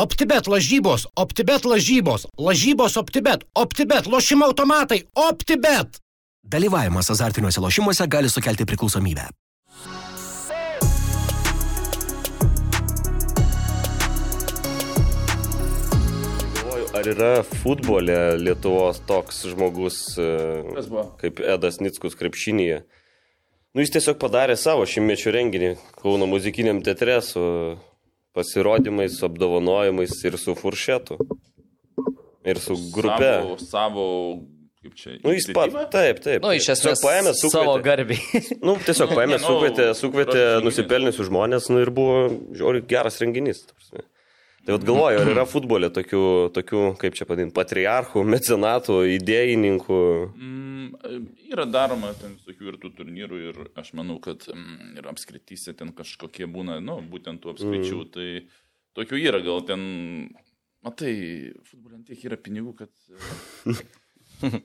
OptiBet lažybos, OptiBet lažybos, lažybos OptiBet, OptiBet lošimo automatai, OptiBet. Dalyvavimas azartiniuose lošimuose gali sukelti priklausomybę. Ar yra futbole Lietuvos toks žmogus e, kaip Edas Nickus krepšinėje? Nu, jis tiesiog padarė savo šimtmečio renginį Kauno muzikiniam teatre su pasirodymais, su apdovanojimais ir su furšetu. Ir su grupe. Savo, savo kaip čia. Nu, jis pat, iniciatyva? taip, taip. Nu, iš esmės, paėmė, savo sukvietė. garbiai. Nu, tiesiog paėmė, Ne, nu, sukvietė, sukvietė nusipelniusius žmonės, nu ir buvo, žiūri, geras renginys. ta prasme. Tai vad galvoju, ar yra futbolė tokių, tokių kaip čia padinti, patriarchų, mecenatų, idėjininkų. Mm, yra daroma ten visokių ir tų turnyrų ir aš manau, kad mm, ir apskrityse ten kažkokie būna, nu, būtent tų apskričių, mm. tai tokių yra, gal ten, matai, futbolė tiek yra pinigų, kad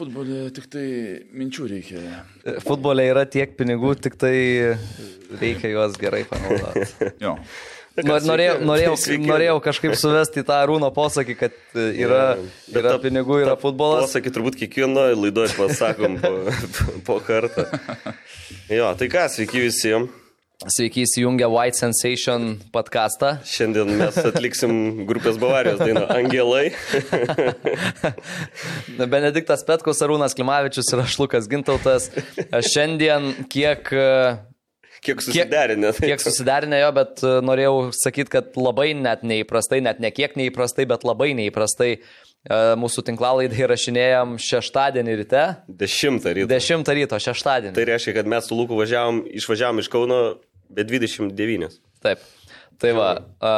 futbolė tik tai minčių reikia. Futbole yra tiek pinigų, tik tai reikia juos gerai panaudoti. Jo. Nor, norėjau, norėjau, Sveiki. norėjau kažkaip suvesti tą rūno posakį, kad e, yra, Bet yra ta- pinigų, yra ta futbolas. Posakį turbūt kiekvieno laidoje pasakom po, po kartą. Jo, tai ką, sveiki visiems. Sveiki įsijungę White Sensation podcastą. Šiandien mes atliksim grupės Bavarijos dainą Angelai. Benediktas Petkus, Arūnas Klimavičius ir aš Lukas Gintautas. Šiandien kiek, e, Kiek susiderinę. kiek susiderinę jo, bet e, norėjau sakyti, kad labai net neįprastai, net ne kiek neįprastai, bet labai neįprastai e, mūsų tinklalaidai įrašinėjom šeštadienį ryte. Dešimtą ryto. 10 ryto, šeštadienį. Tai reiškia, kad mes su Luku važiavom, išvažiavom iš Kauno be 29. Taip. Tai va, a,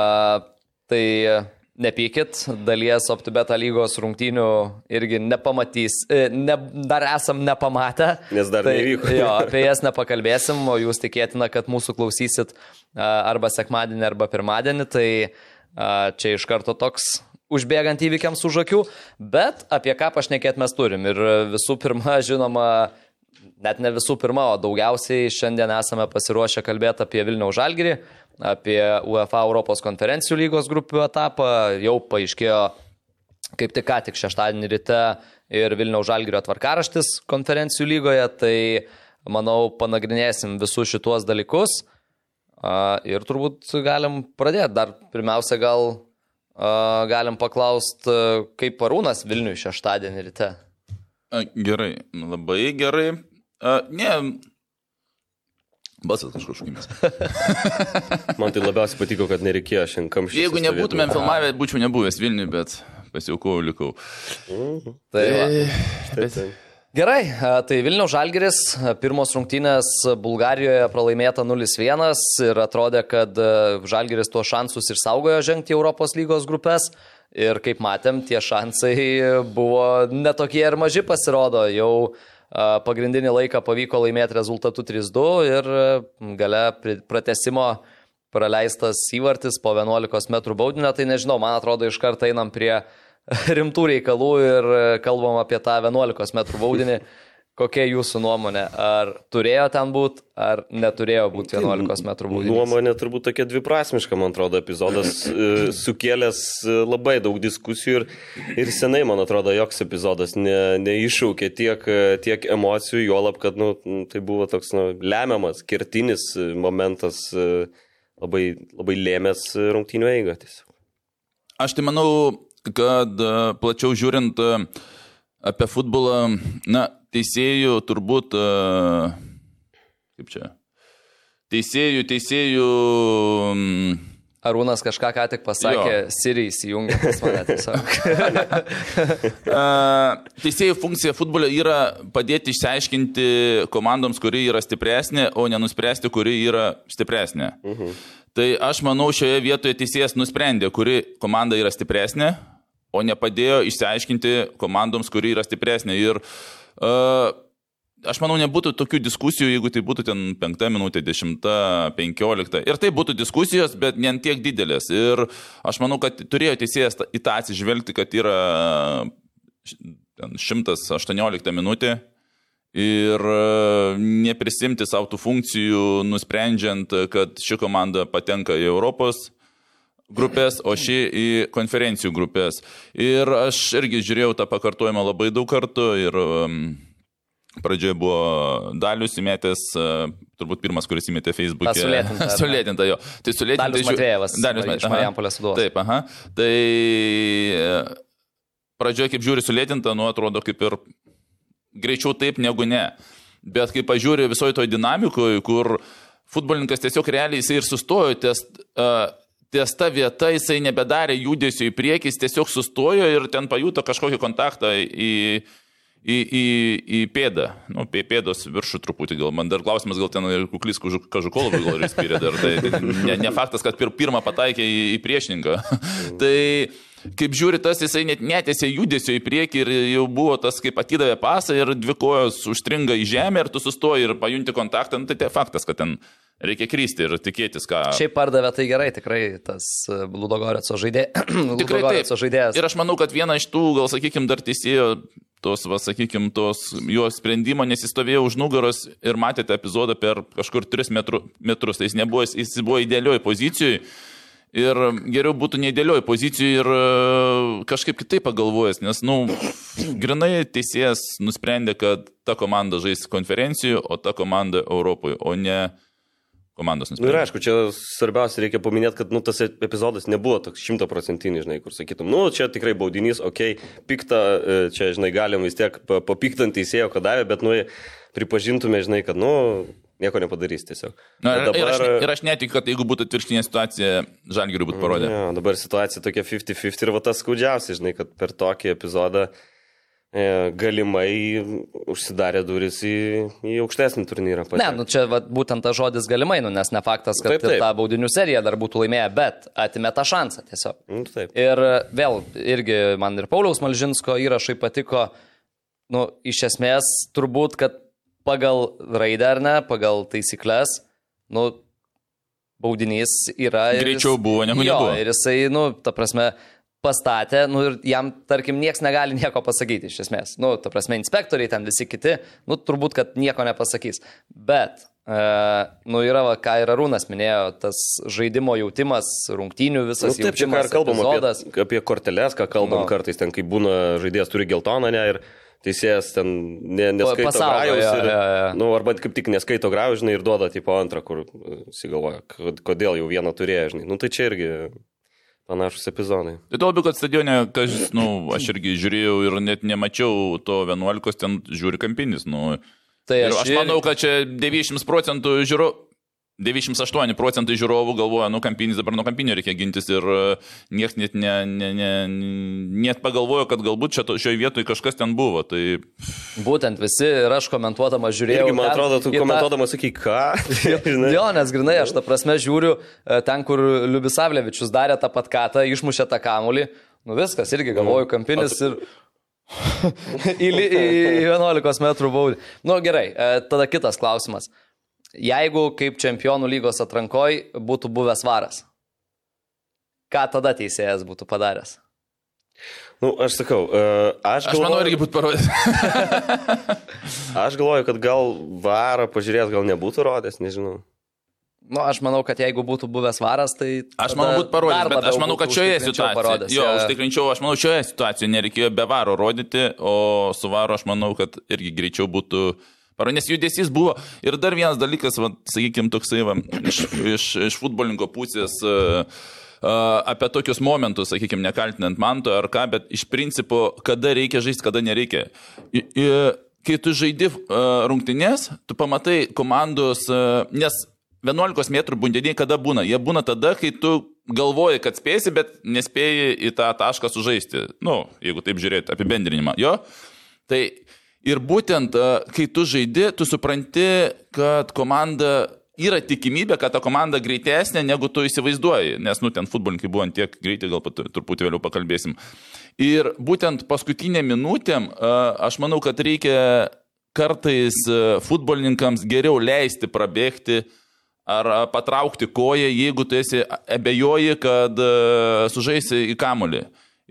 tai nepykit, dalies OptiBeta lygos rungtynių irgi nepamatys, e, ne, dar esam nepamatę. Nes dar tai, nevyko. Jo, apie jas nepakalbėsim, o jūs tikėtina, kad mūsų klausysit arba sekmadienį, arba pirmadienį, tai čia iš karto toks užbėgant įvykiams už akių, bet apie ką pašnekėti mes turim. Ir visų pirma, žinoma, net ne visų pirma, o daugiausiai šiandien esame pasiruošę kalbėti apie Vilniaus Žalgirį, apie UEFA Europos konferencijų lygos grupių etapą. Jau paaiškėjo, kaip tik ką tik šeštadienį ryte ir Vilniaus Žalgirio tvarkaraštis konferencijų lygoje, tai manau panagrinėsim visus šituos dalykus. Ir turbūt galim pradėti. Dar pirmiausia, gal galim paklausti, kaip parūnas Vilniui šeštadienį ryte. Gerai, labai gerai. Ne. Basas kažkoks šukimas. Man tai labiausiai patiko, kad nereikėjo šiandien kamščių. Jeigu nebūtumėm filmavę, būčiau nebuvęs Vilniui, bet pasiaukau, likau. Tai va. Bet... Gerai, a, tai Vilniaus Žalgeris, pirmos rungtynės Bulgarijoje pralaimėta 0-1 ir atrodė, kad Žalgeris tuos šansus ir saugojo žengti į Europos lygos grupės. Ir kaip matėm, tie šansai buvo netokie ir maži pasirodo. Jau a, pagrindinį laiką pavyko laimėti rezultatu 3-2 ir gale pratesimo praleistas įvartis po 11 m baudinio. Tai nežinau, man atrodo, iš karto einam prie rimtų reikalų ir kalbam apie tą 11 m baudinį. Kokia jūsų nuomonė? Ar turėjo ten būti, ar neturėjo būti 11 m baudinys? Nuomonė turbūt tokia dviprasmiška, man atrodo, epizodas e, sukėlęs e, labai daug diskusijų ir, ir senai, man atrodo, joks epizodas ne, neiššaukė tiek, e, tiek emocijų, juolab, kad nu, tai buvo toks nu, lemiamas, kertinis momentas, labai, labai lėmęs rungtynių eigą. Tiesiog. Aš tai manau, kad plačiau žiūrint e, apie futbolą, na, teisėjų turbūt, e, kaip čia, teisėjų, teisėjų, Arūnas kažką ką tik pasakė, Jo. Siriai įsijungė pas mane tiesiog. teisėjų funkcija futbole yra padėti išsiaiškinti komandoms, kuri yra stipresnė, o nenuspręsti, kuri yra stipresnė. Tai aš manau, šioje vietoje teisėjas nusprendė, kuri komanda yra stipresnė, o nepadėjo išsiaiškinti komandoms, kuri yra stipresnė. Ir uh, aš manau, nebūtų tokių diskusijų, jeigu tai būtų ten 5 minutė, 10, 15. Ir tai būtų diskusijos, bet ne tiek didelės. Ir aš manau, kad turėjo teisėjas į tą atsižvelgti, kad yra š- ten 118 minutė. Ir e, neprisimti savo tų funkcijų, nusprendžiant, kad ši komanda patenka į Europos grupės, o ši į konferencijų grupės. Ir aš irgi žiūrėjau tą pakartojimą labai daug kartų ir um, pradžioje buvo Dalius įmetęs, uh, turbūt pirmas, kuris įmetė Facebook'e. Ta sulėtinta, sulėtinta jo. Tai sulėtinta. Dalius žiū- Matvėjevas, Dalius iš Matvėjevas. Marijampolės Sūduvos. Taip, aha. Tai e, pradžioje, kaip žiūri sulėtinta, nu atrodo kaip ir greičiau taip negu ne. Bet kai pažiūri visoje toj dinamikoje, kur futbolininkas tiesiog realiai jisai ir sustojo ties, uh, ties ta vieta, jisai nebedarė judesio į priekį, jis tiesiog sustojo ir ten pajuto kažkokį kontaktą į, į, į, į pėdą, nu, pė, pėdos viršų truputį gal. Man dar klausimas, gal ten ir kuklys kažukolovai gal ir spyrė dar. Tai ne, ne faktas, kad pir, pirmą pataikė į, į priešininką. tai kaip žiūri, tas jisai net netėsi judesio į priekį ir jau buvo tas, kaip atidavė pasą ir dvi kojos užstringa į žemę ir tu sustoji ir pajunti kontaktą, nu, tai tai faktas, kad ten reikia krysti ir tikėtis, ką... Šiaip pardavė tai gerai, tikrai tas e, Ludogoreco žaidė... Žaidėjas. Ir aš manau, kad viena iš tų, gal sakykime, dar teisėjo tos, va, sakykime, tos jo sprendimo, nes jis stovėjo už nugaros ir matėte epizodą per kažkur 3 metru, metrus, tai jis, nebuvo, jis buvo idealioj pozicijoje. Ir geriau būtų neįdėlioj pozicijoje ir e, kažkaip kitaip pagalvojęs, nes, na, nu, grinai teisėjas nusprendė, kad ta komanda žais konferencijų, o ta komanda Europoje, o ne komandos nu, ir nusprendė. aišku, čia svarbiausia reikia paminėti, kad nu, tas epizodas nebuvo toks šimtaprocentinis, žinai, kur sakytum, nu, čia tikrai baudinys, okei, okay, piktą, e, čia, žinai, galim vis tiek pa- papiktant teisėjo, kad davė, bet, nu, pripažintume, žinai, kad, nu, nieko nepadarys tiesiog. Na, ir, ir, aš, ir aš netikiu, kad jeigu būtų atvirkštinė situacija, žalgiriui būtų parodę. Ja, dabar situacija tokia 50-50 ir va tas skaudžiausia, žinai, kad per tokį epizodą e, galimai užsidarė duris į, į aukštesnį turnyrą. Ne, patek. nu čia vat, būtent tas žodis galimai, nu, nes ne faktas, kad Taip, taip. tą baudinių seriją dar būtų laimėję, bet atimė tą šansą tiesiog. Nu, taip. Ir vėl, irgi man ir Pauliaus Malžinsko įrašai patiko, nu, iš esmės, turbūt, kad pagal raidę ar ne, pagal taisyklės, nu, baudinys yra. ir jis- Greičiau buvo, negu jo, nebuvo. Ir jisai, nu, ta prasme, pastatė, nu, ir jam, tarkim, niekas negali nieko pasakyti, iš esmės. Nu, ta prasme, inspektoriai ten visi kiti, nu, turbūt, kad nieko nepasakys. Bet, e, nu, yra, va, ką ir Arūnas minėjo, tas žaidimo jautimas, rungtynių Nu, visas taip, čia ką ir kalbam epizodas. apie, apie korteles, ką kalbam Nu. kartais, ten kai būna žaidėjas turi geltoną, ne, ir teisėjas ten ne, neskaito pasaugo, grajaus. jo, Ir, jo, jo. Nu, arba kaip tik neskaito grajaus, žinai, ir duoda tipo antrą, kur sigalvoja, kodėl jau vieną turėjo, žinai. Nu, tai čia irgi panašus epizodai. Tai tuo labiau, kad stadione, kas, nu, aš irgi žiūrėjau ir net nemačiau to 11, ten žiūri kampinis. Nu. Tai Ir aš ir- manau, kad čia 90 procentų žiūrovų. 98 procentai žiūrovų galvoja, nu kampinis dabar nuo kampinio reikia gintis ir niekas net, ne, ne, ne, net pagalvojo, kad galbūt čia šioje vietoje kažkas ten buvo. Tai Būtent visi ir aš komentuodama žiūrėjau. Irgi, man atrodo, tu į tą- komentuodamas sakai, ką? Žinai. Jo, nes grinai, aš tą prasme žiūriu, e, ten, kur Liubisavlevičius darė tą pat katą, išmušė tą kamulį. Nu viskas, irgi galvoju, kampinis ir į, li- į 11 metrų baudį. Nu gerai, e, tada kitas klausimas. Jeigu kaip čempionų lygos atrankoj būtų buvęs varas, ką tada teisėjas būtų padaręs? Nu, aš sakau, e, aš, aš manau, galvoju- irgi būtų parodęs. Aš galvoju, kad gal varą pažiūrės, gal nebūtų rodęs, nežinau. Nu, aš manau, kad jeigu būtų buvęs varas, tai... Aš manau, būtų parodęs, bet aš manau, kad šioje situacijoje. parodęs, Jo, užtikrinčiau, aš manau, šioje situacijoje nereikėjo be varo rodyti, o su varo aš manau, kad irgi greičiau būtų. Paro, nes judesys buvo. Ir dar vienas dalykas, va, sakykime, toksai, va, iš, iš, iš futbolininko pusės. Uh, apie tokius momentus, sakykime, nekaltinant manto ar ką, bet iš principo, kada reikia žaisti, kada nereikia. I, i, kai tu žaidi uh, rungtynės, tu pamatai komandos, nes 11 metrų bundeniai kada būna? Jie būna tada, kai tu galvoji, kad spėsi, bet nespėji į tą tašką sužaisti. Nu, jeigu taip žiūrėti, apibendrinimą. Jo? Tai ir būtent, a, kai tu žaidi, tu supranti, kad komanda yra tikimybė, kad ta komanda greitesnė, negu tu įsivaizduoji. Nes, nu, ten futbolininkai buvo tiek greitai, gal truputį vėliau pakalbėsim. Ir būtent paskutinė minutėm, a, aš manau, kad reikia kartais a, futbolininkams geriau leisti prabėgti ar patraukti koją, jeigu tu esi abejoji, kad sužaisi į kamulį.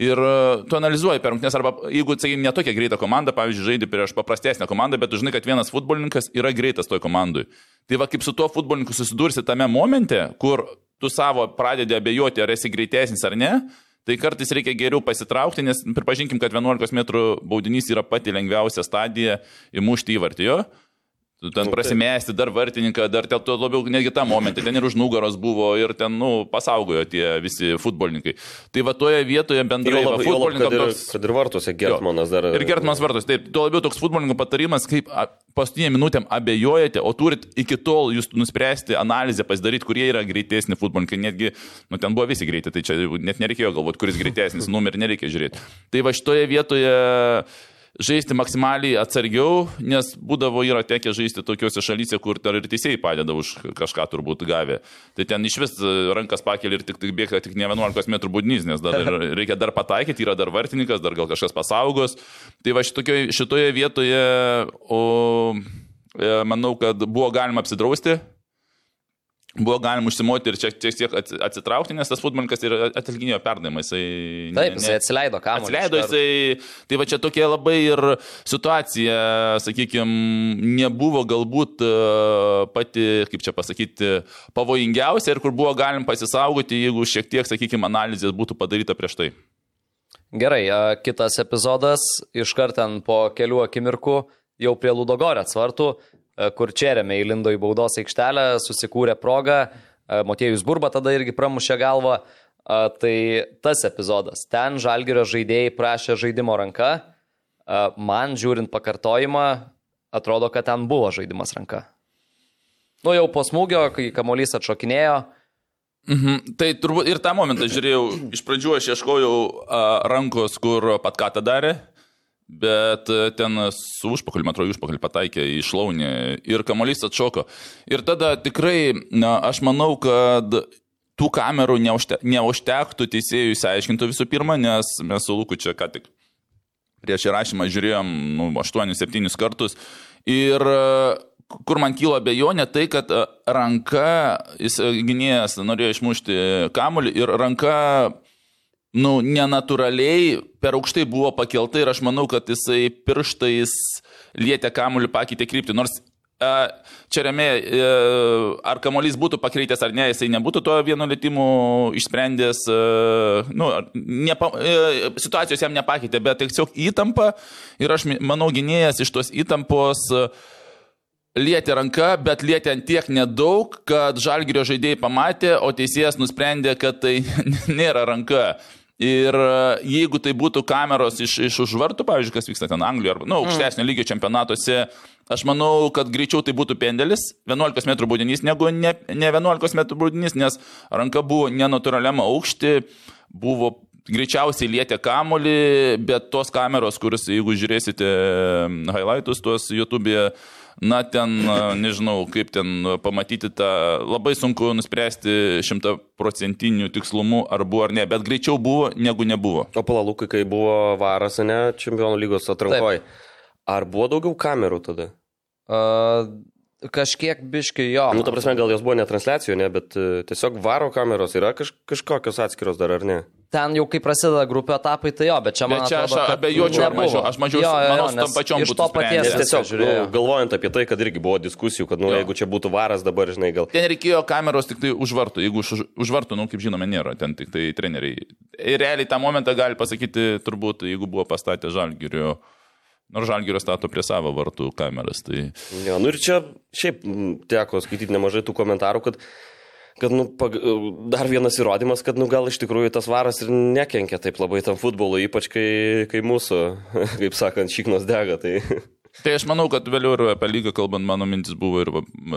Ir e, tu analizuoji per rungtynes, arba jeigu, sakykime, netokia greita komanda, pavyzdžiui, žaidži prieš paprastesnę komandą, bet tu žinai, kad vienas futbolininkas yra greitas toj komandai. Tai va, kaip su tuo futbolininku susidursi tame momente, kur tu savo pradedi abejoti, ar esi greitesnis ar ne, tai kartais reikia geriau pasitraukti, nes pripažinkim, kad 11 m baudinys yra pati lengviausia stadija įmušti įvartijo. Tu ten prasimesti dar vartininką, dar ten labiau netgi tą momentą, ten ir už nugaros buvo ir ten, nu, pasaugojo tie visi futbolininkai. Tai va toje vietoje bendrai Jo va, lab- jo lab, futbolininkam kad, ir, toks... kad ir vartuose Gertmanas dar. Ir Gertmanas vartos, taip, tuo labiau toks futbolininkų patarimas, kaip a, paskutinė minutėm abejojate, o turit iki tol jūs nuspręsti analizę pasidaryti, kurie yra greitesni futbolininkai, netgi, nu ten buvo visi greiti, tai čia net nereikėjo galvoti, kuris greitesnis, numerį nereikia žiūrėti. Tai va šitoje vietoje žaisti maksimaliai atsargiau, nes būdavo yra tekę žaisti tokiuose šalyse, kur dar ir teisėjai padeda už kažką turbūt gavę. Tai ten iš vis rankas pakeli ir tik, tik bėga tik ne 11 m būdnys, nes dar reikia dar pataikyti, yra dar vartininkas, dar gal kažkas pasaugos. Tai va šitokioje, šitoje vietoje, o e, manau, kad buvo galima apsidrausti, buvo galima užsimoti ir šiek tiek atsi- atsitraukti, nes tas futbolininkas ir atlikinėjo perdavimą. Jisai ne- Taip, jisai atsileido kamuolį. Atsileido iš karto. jisai, tai va čia tokia labai ir situacija, sakykime, nebuvo galbūt e, pati, kaip čia pasakyti, pavojingiausia ir kur buvo galim pasisaugoti, jeigu šiek tiek, sakykime, analizės būtų padaryta prieš tai. Gerai, a, kitas epizodas, iškart ten po kelių akimirkų, jau prie Ludogorės vartų, kur Čerėme įlindo į baudos aikštelę, susikūrė progą, a, Motiejus Burba tada irgi pramušė galvą. A, Tai tas epizodas. Ten Žalgirio žaidėjai prašė žaidimo ranka. Man žiūrint pakartojimą, atrodo, kad ten buvo žaidimas ranka. Nu jau po smūgio, kai kamuolys atšokinėjo, Mhm. Tai turbūt ir tą momentą žiūrėjau, iš pradžių aš ieškojau a, rankos, kur pat ką tą darė, bet a, ten su užpakaliu, atrodo, užpakaliu pataikė į šlaunį ir kamuolys atšoko. Ir tada tikrai, na, aš manau, kad tų kamerų neužte, neužtektų teisėjų įsiaiškinti visų pirma, nes mes su Luku čia ką tik prieš įrašymą žiūrėjom nu, 8-7 kartus. Ir e, kur man kyla bejonė, tai kad e, ranka, jis e, gynėjas norėjo išmušti kamuolį ir ranka, nu, nenatūraliai per aukštai buvo pakelta ir aš manau, kad jisai pirštais lietė kamuolį, pakeitė kryptį. Nors e, čia remiai, ar kamuolys būtų pakreitęs ar ne, jisai nebūtų to vieno lėtimo išsprendęs, e, nu, nepa, e, situacijos jam nepakeitė, bet tiesiog įtampa ir aš manau gynėjas iš tos įtampos lietė ranką, bet lietė ant tiek nedaug, kad žalgirio žaidėjai pamatė, o teisėjas nusprendė, kad tai nėra ranka. Ir e, jeigu tai būtų kameros iš, iš už vartų, pavyzdžiui, kas vyksta ten Anglijoje arba, nu, aukštesnio lygio čempionatuose, aš manau, kad greičiau tai būtų pendelis, 11 m būdinys, negu ne, ne 11 m būdinys, nes ranka buvo nenatūraliam aukšti, buvo greičiausiai lietė kamolį, bet tos kameros, kuris, jeigu žiūrėsite highlightus tuos YouTube'e, na ten, nežinau, kaip ten pamatyti tą, labai sunku nuspręsti šimtaprocentiniu tikslumu, ar buvo ar ne, bet greičiau buvo, negu nebuvo. O palalukai, kai buvo varas, ne, čempionų lygos atrankoje. Ar buvo daugiau kamerų tada? a, kažkiek biški jo. Nu, ta prasme, gal jos buvo ne transliacijoje, ne, bet e, tiesiog varo kameros yra kaž, kažkokios atskiros dar, ar ne? Ten jau kai prasideda grupė etapai, tai jo, bet čia man Bet čia aš atrodo, abejočiau, ar mažiau- aš mažiau- Jo, jo, manau, nes pačiom iš to paties tiesiog, nu, galvojant apie tai, kad irgi buvo diskusijų, kad, nu, Jo. jeigu čia būtų varas dabar, žinai, gal... Ten reikėjo kameros tik tai už vartų. Jeigu už, už vartų, nu, kaip žinome, nėra, ten tik tai treneriai. Ir realiai tą momentą gali pasakyti, turbūt, jeigu buvo pastatę žalgirio. Nors žalgirio stato prie savo vartų kameras. Tai... Jo, nu ir čia šiaip teko skaityti nemažai tų komentarų, kad, kad nu, pag... dar vienas įrodymas, kad nu, gal iš tikrųjų tas varas ir nekenkia taip labai tam futbolui, ypač kai, kai mūsų, kaip sakant, šiknos dega. Tai... Tai aš manau, kad vėliau ir apie lygą kalbant, mano mintis buvo ir,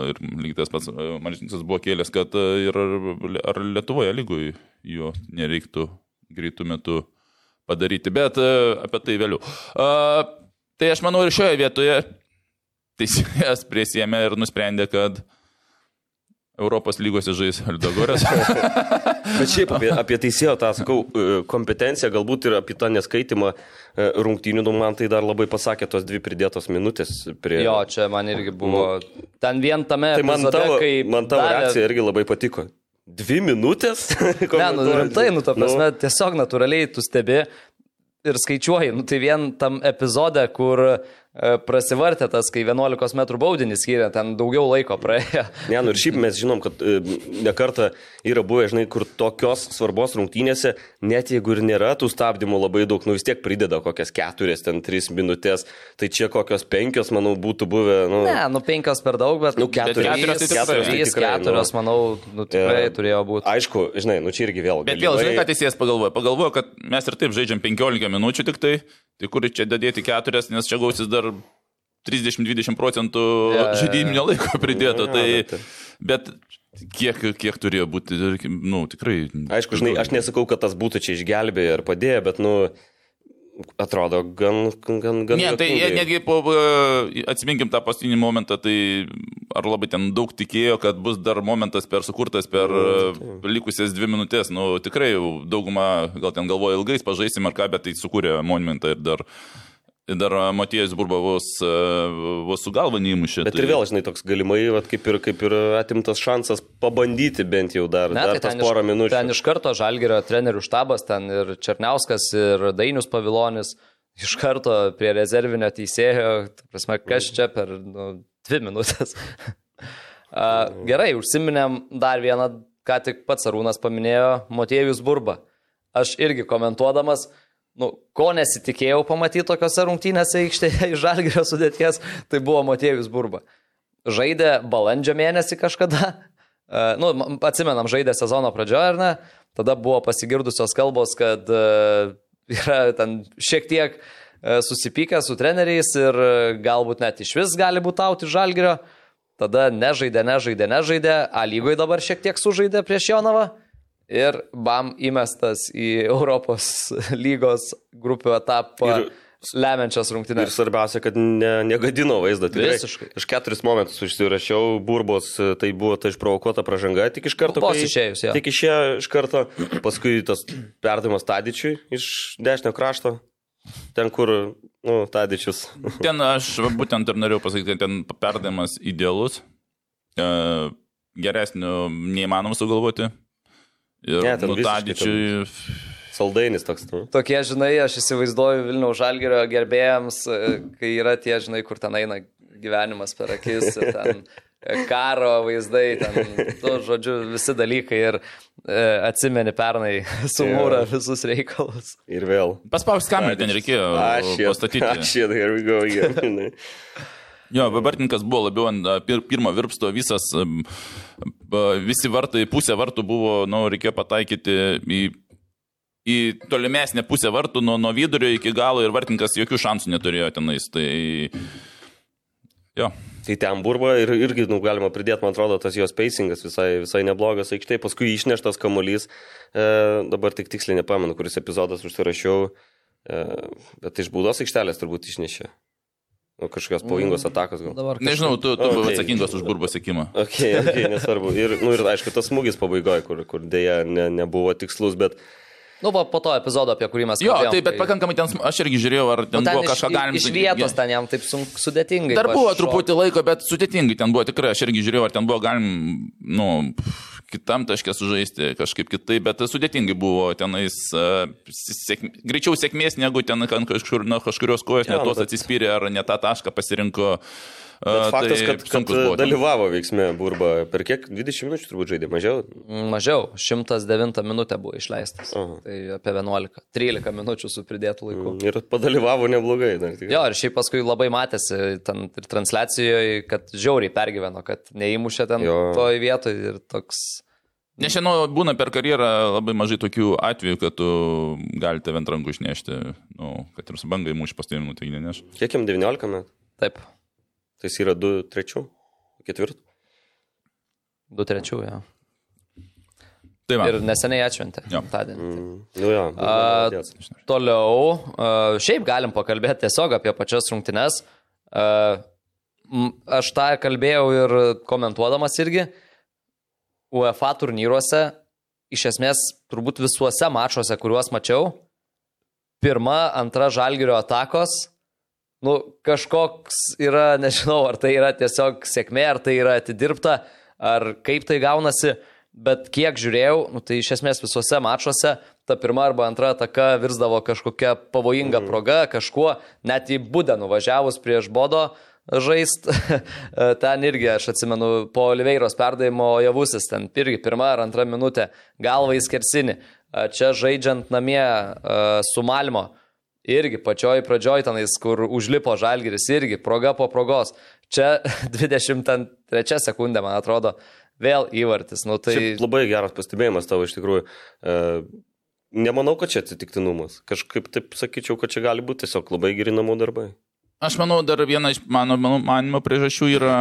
ir lygiai tas pats Maržinsas buvo kėlęs, kad e, ir ar Lietuvoje lygui jo nereiktų greitų metų padaryti, bet e, apie tai vėliau. Tai aš manau ir šioje vietoje teisėjas prisėmė ir nusprendė, kad Europos lygose žais Aldogorės. Bet šiaip apie, apie teisėjo tą, sakau, e, kompetenciją, galbūt ir apie tą neskaitimą e, rungtynių, nu, man tai dar labai pasakė tos dvi pridėtos minutės prie... Jo, čia man irgi buvo. Ten vien tame. Tai man epizode, tavo, kai man tavo davė- reakcija irgi labai patiko. Dvi minutės? Ne, nu rimtai, nu, ta prasme, tiesiog natūraliai tu stebi ir skaičiuoji. Nu, tai vien tam epizode, kur prasivartė tas, kai 11 m baudinį skyrė, ten daugiau laiko praėjo. Ne, nu ir šiaip mes žinom, kad e, nekarta yra buvę, žinai, kur tokios svarbos rungtynėse, net jeigu ir nėra tų stabdymų labai daug, nu vis tiek prideda kokias keturias, ten tris minutės, tai čia kokios penkios, manau, būtų buvę, nu, Ne, nu penkios per daug, bet Nu, keturios- keturios tai keturios tai Trys, tikrai, keturios, nu. manau, nu, tikrai E, turėjo būti. Aišku, žinai, nu čia irgi vėl. Bet vėl, žinai, ką teisėjas pagalvoja? Pagalvoja, kad mes ir taip žaidžiam 15 minučių tik tai, tai kur čia dadėti keturias, nes čia gausis dar 30-20 procentų jo. žaidiminio laiko pridėto. Jo, Tai, bet kiek, kiek turėjo būti, nu, tikrai. Aišku, žinai, aš nesakau, kad tas būtų čia išgelbėję ar padėję, bet, nu, atrodo gan, gan, gan. Ne, tai jie netgi po, atsiminkim tą paskutinį momentą, tai ar labai ten daug tikėjo, kad bus dar momentas per sukurtas per Nu, e, likusias dvi minutės. Nu, tikrai dauguma gal ten galvoja ilgais pažaisim ar ką, bet tai sukūrė monumentą ir dar, dar Matijas Burba vos, vos su galva neįmušė. Bet tai... ir vėl, žinai, toks galimai, vat, kaip, ir, kaip ir atimtas šansas pabandyti bent jau dar, Ne, dar tai tas porą minučių. ten iš karto Žalgerio trenerių štabas, ten ir Černiauskas, ir Dainius Pavilonis, iš karto prie rezervinio teisėjo, prasme, kas čia per nu, dvi minutės. A, Gerai, užsiminėm dar vieną, ką tik pats Arūnas paminėjo, Motiejus Burba. Aš irgi komentuodamas, nu, ko nesitikėjau pamatyti tokiuose rungtynėse aikštėje iš Žalgerio sudėties, tai buvo Motiejus Burba. Žaidė balandžio mėnesį kažkada, E, nu, atsimenam, žaidė sezono pradžioje, ar ne? Tada buvo pasigirdusios kalbos, kad e, yra ten šiek tiek e, susipykę su treneriais ir galbūt net iš vis gali būti auti žalgerio. Tada nežaidė, nežaidė, nežaidė, A lygoje dabar šiek tiek sužaidė prieš Jonavą ir bam įmestas į Europos lygos grupių etapą Ir- lemiančias Ir rungtynės. svarbiausia, kad ne, negadino vaizdą. Tikrai. Visiškai. Aš keturis momentus užsirašiau, burbos, tai buvo ta išprovokuota pražanga, tik iš karto. Vos išėjus, jo. Tik išėjo iš karto, paskui tas perdavimas Tadičiui iš dešinio krašto, ten kur, nu, Tadičius. Ten aš būtent ir norėjau pasakyti, kad ten perdavimas idealus, e, geresnio neįmanoma sugalvoti. Ir Ne, nu, Tadičiui. Saldainis toks. Nu. Tokie, žinai, aš įsivaizduoju Vilniaus žalgerio gerbėjams, e, kai yra tie, žinai, kur ten eina gyvenimas per akis, ir ten e, karo vaizdai, ten, tu, žodžiu, visi dalykai ir e, atsimeni pernai sumūrą visus reikalus. Ir vėl. Paspaus kamerą ten reikėjo Aš pastatyti. Aš here we go again. Jo, Vartininkas buvo labiau ant pirmo virpsto, visas, visi vartai, pusė vartų buvo, nu, reikėjo pataikyti į, į tolimesnę pusę vartų nuo, nuo vidurio iki galo ir Vartininkas jokių šansų neturėjo tenais. Tai, jo. Tai ten burba ir irgi, nu, galima pridėti, man atrodo, tas jos pacingas visai, visai neblogas aikštėje. Paskui išneštas kamuolys, e, dabar tik tiksliai nepamenu, kuris epizodas užsirašiau, e, bet iš būdos aikštelės turbūt išnešė. Nu, kažkokios pavojingos atakos gal. Dabar Nežinau, tu, tu O, buvai tai- atsakingas už burbo sėkimą. Ok, ok, nesvarbu. Ir, nu, ir aišku, tas smūgis pabaigoje, kur, kur dėja ne, nebuvo tikslus, bet Nu, va, po to epizodo, apie kurį mes Jo, kalbėjom. taip, bet pakankamai ten, aš irgi žiūrėjau, ar ten, Nu, ten buvo iš, kažką galima iš vietos ten jam taip sunk, sudėtingai. Dar buvo pašokt. truputį laiko, bet sudėtingai ten buvo tikrai, aš irgi žiūrėjau, ar ten buvo galim, nu, kitam taškė sužaisti kažkaip kitaip, bet sudėtingai buvo tenais, uh, sėkmė, greičiau sėkmės negu ten kažkur, nuo kažkurios kojos Jo, net tos bet- atsispyrė ar ne tą tašką pasirinko. Bet Uh, faktas, kad, kad ten. dalyvavo veiksme burba. Per kiek? 20 minučių turbūt žaidė, mažiau? Mm, Mažiau, 109 minutę buvo išleistas. Aha. Tai apie 11, 13 minučių su pridėtų laiku. Ir padalyvavo neblogai. Dar, tikrai. Jo, ir šiaip paskui labai matėsi ten ir transliacijoje, kad žiauriai pergyveno, kad neįmušė ten Jo. toj vietoj ir toks... Nes šiandien nu, būna per karjerą labai mažai tokių atvejų, kad tu gali tave ant rankų išnešti, nu, kad ir su bangai mūšį pastūmimų, tai neneš. Kiek jam 19 metų? Taip. Tai jis yra 2 trečių, 4. 2 trečių, jo. Tai va. ir neseniai atšventė. Ja. Tadienį. Mm. Nu, jo, A, toliau, a, šiaip galim pakalbėti tiesiog apie pačias rungtynes. A, aš tą kalbėjau ir komentuodamas irgi. A, UEFA turnyruose, iš esmės, turbūt visuose mačuose, kuriuos mačiau, pirma, antra žalgerio atakos, nu, kažkoks yra, nežinau, ar tai yra tiesiog sėkmė, ar tai yra atidirbta, ar kaip tai gaunasi, bet kiek žiūrėjau, nu, tai iš esmės visuose mačuose ta pirma arba antra ataka virsdavo kažkokia pavojinga proga, kažkuo, net į būdę nuvažiavus prieš bodo žaist, ten irgi, aš atsimenu, po Oliveiros perdavimo javusis, ten irgi pirma ar antra minutė, galva į skersinį, čia žaidžiant namie su Malmo. Irgi pačioj pradžioj tenais, kur užlipo žalgeris, irgi proga po progos. Čia 23 sekundė, man atrodo, vėl įvartis. Nu, tai... Šiaip labai geras pastebėjimas tavo iš tikrųjų. E, nemanau, kad čia atsitiktinumas. Kažkaip taip sakyčiau, kad čia gali būti tiesiog labai geri namų darbai. Aš manau, dar viena iš mano manimo priežasčių yra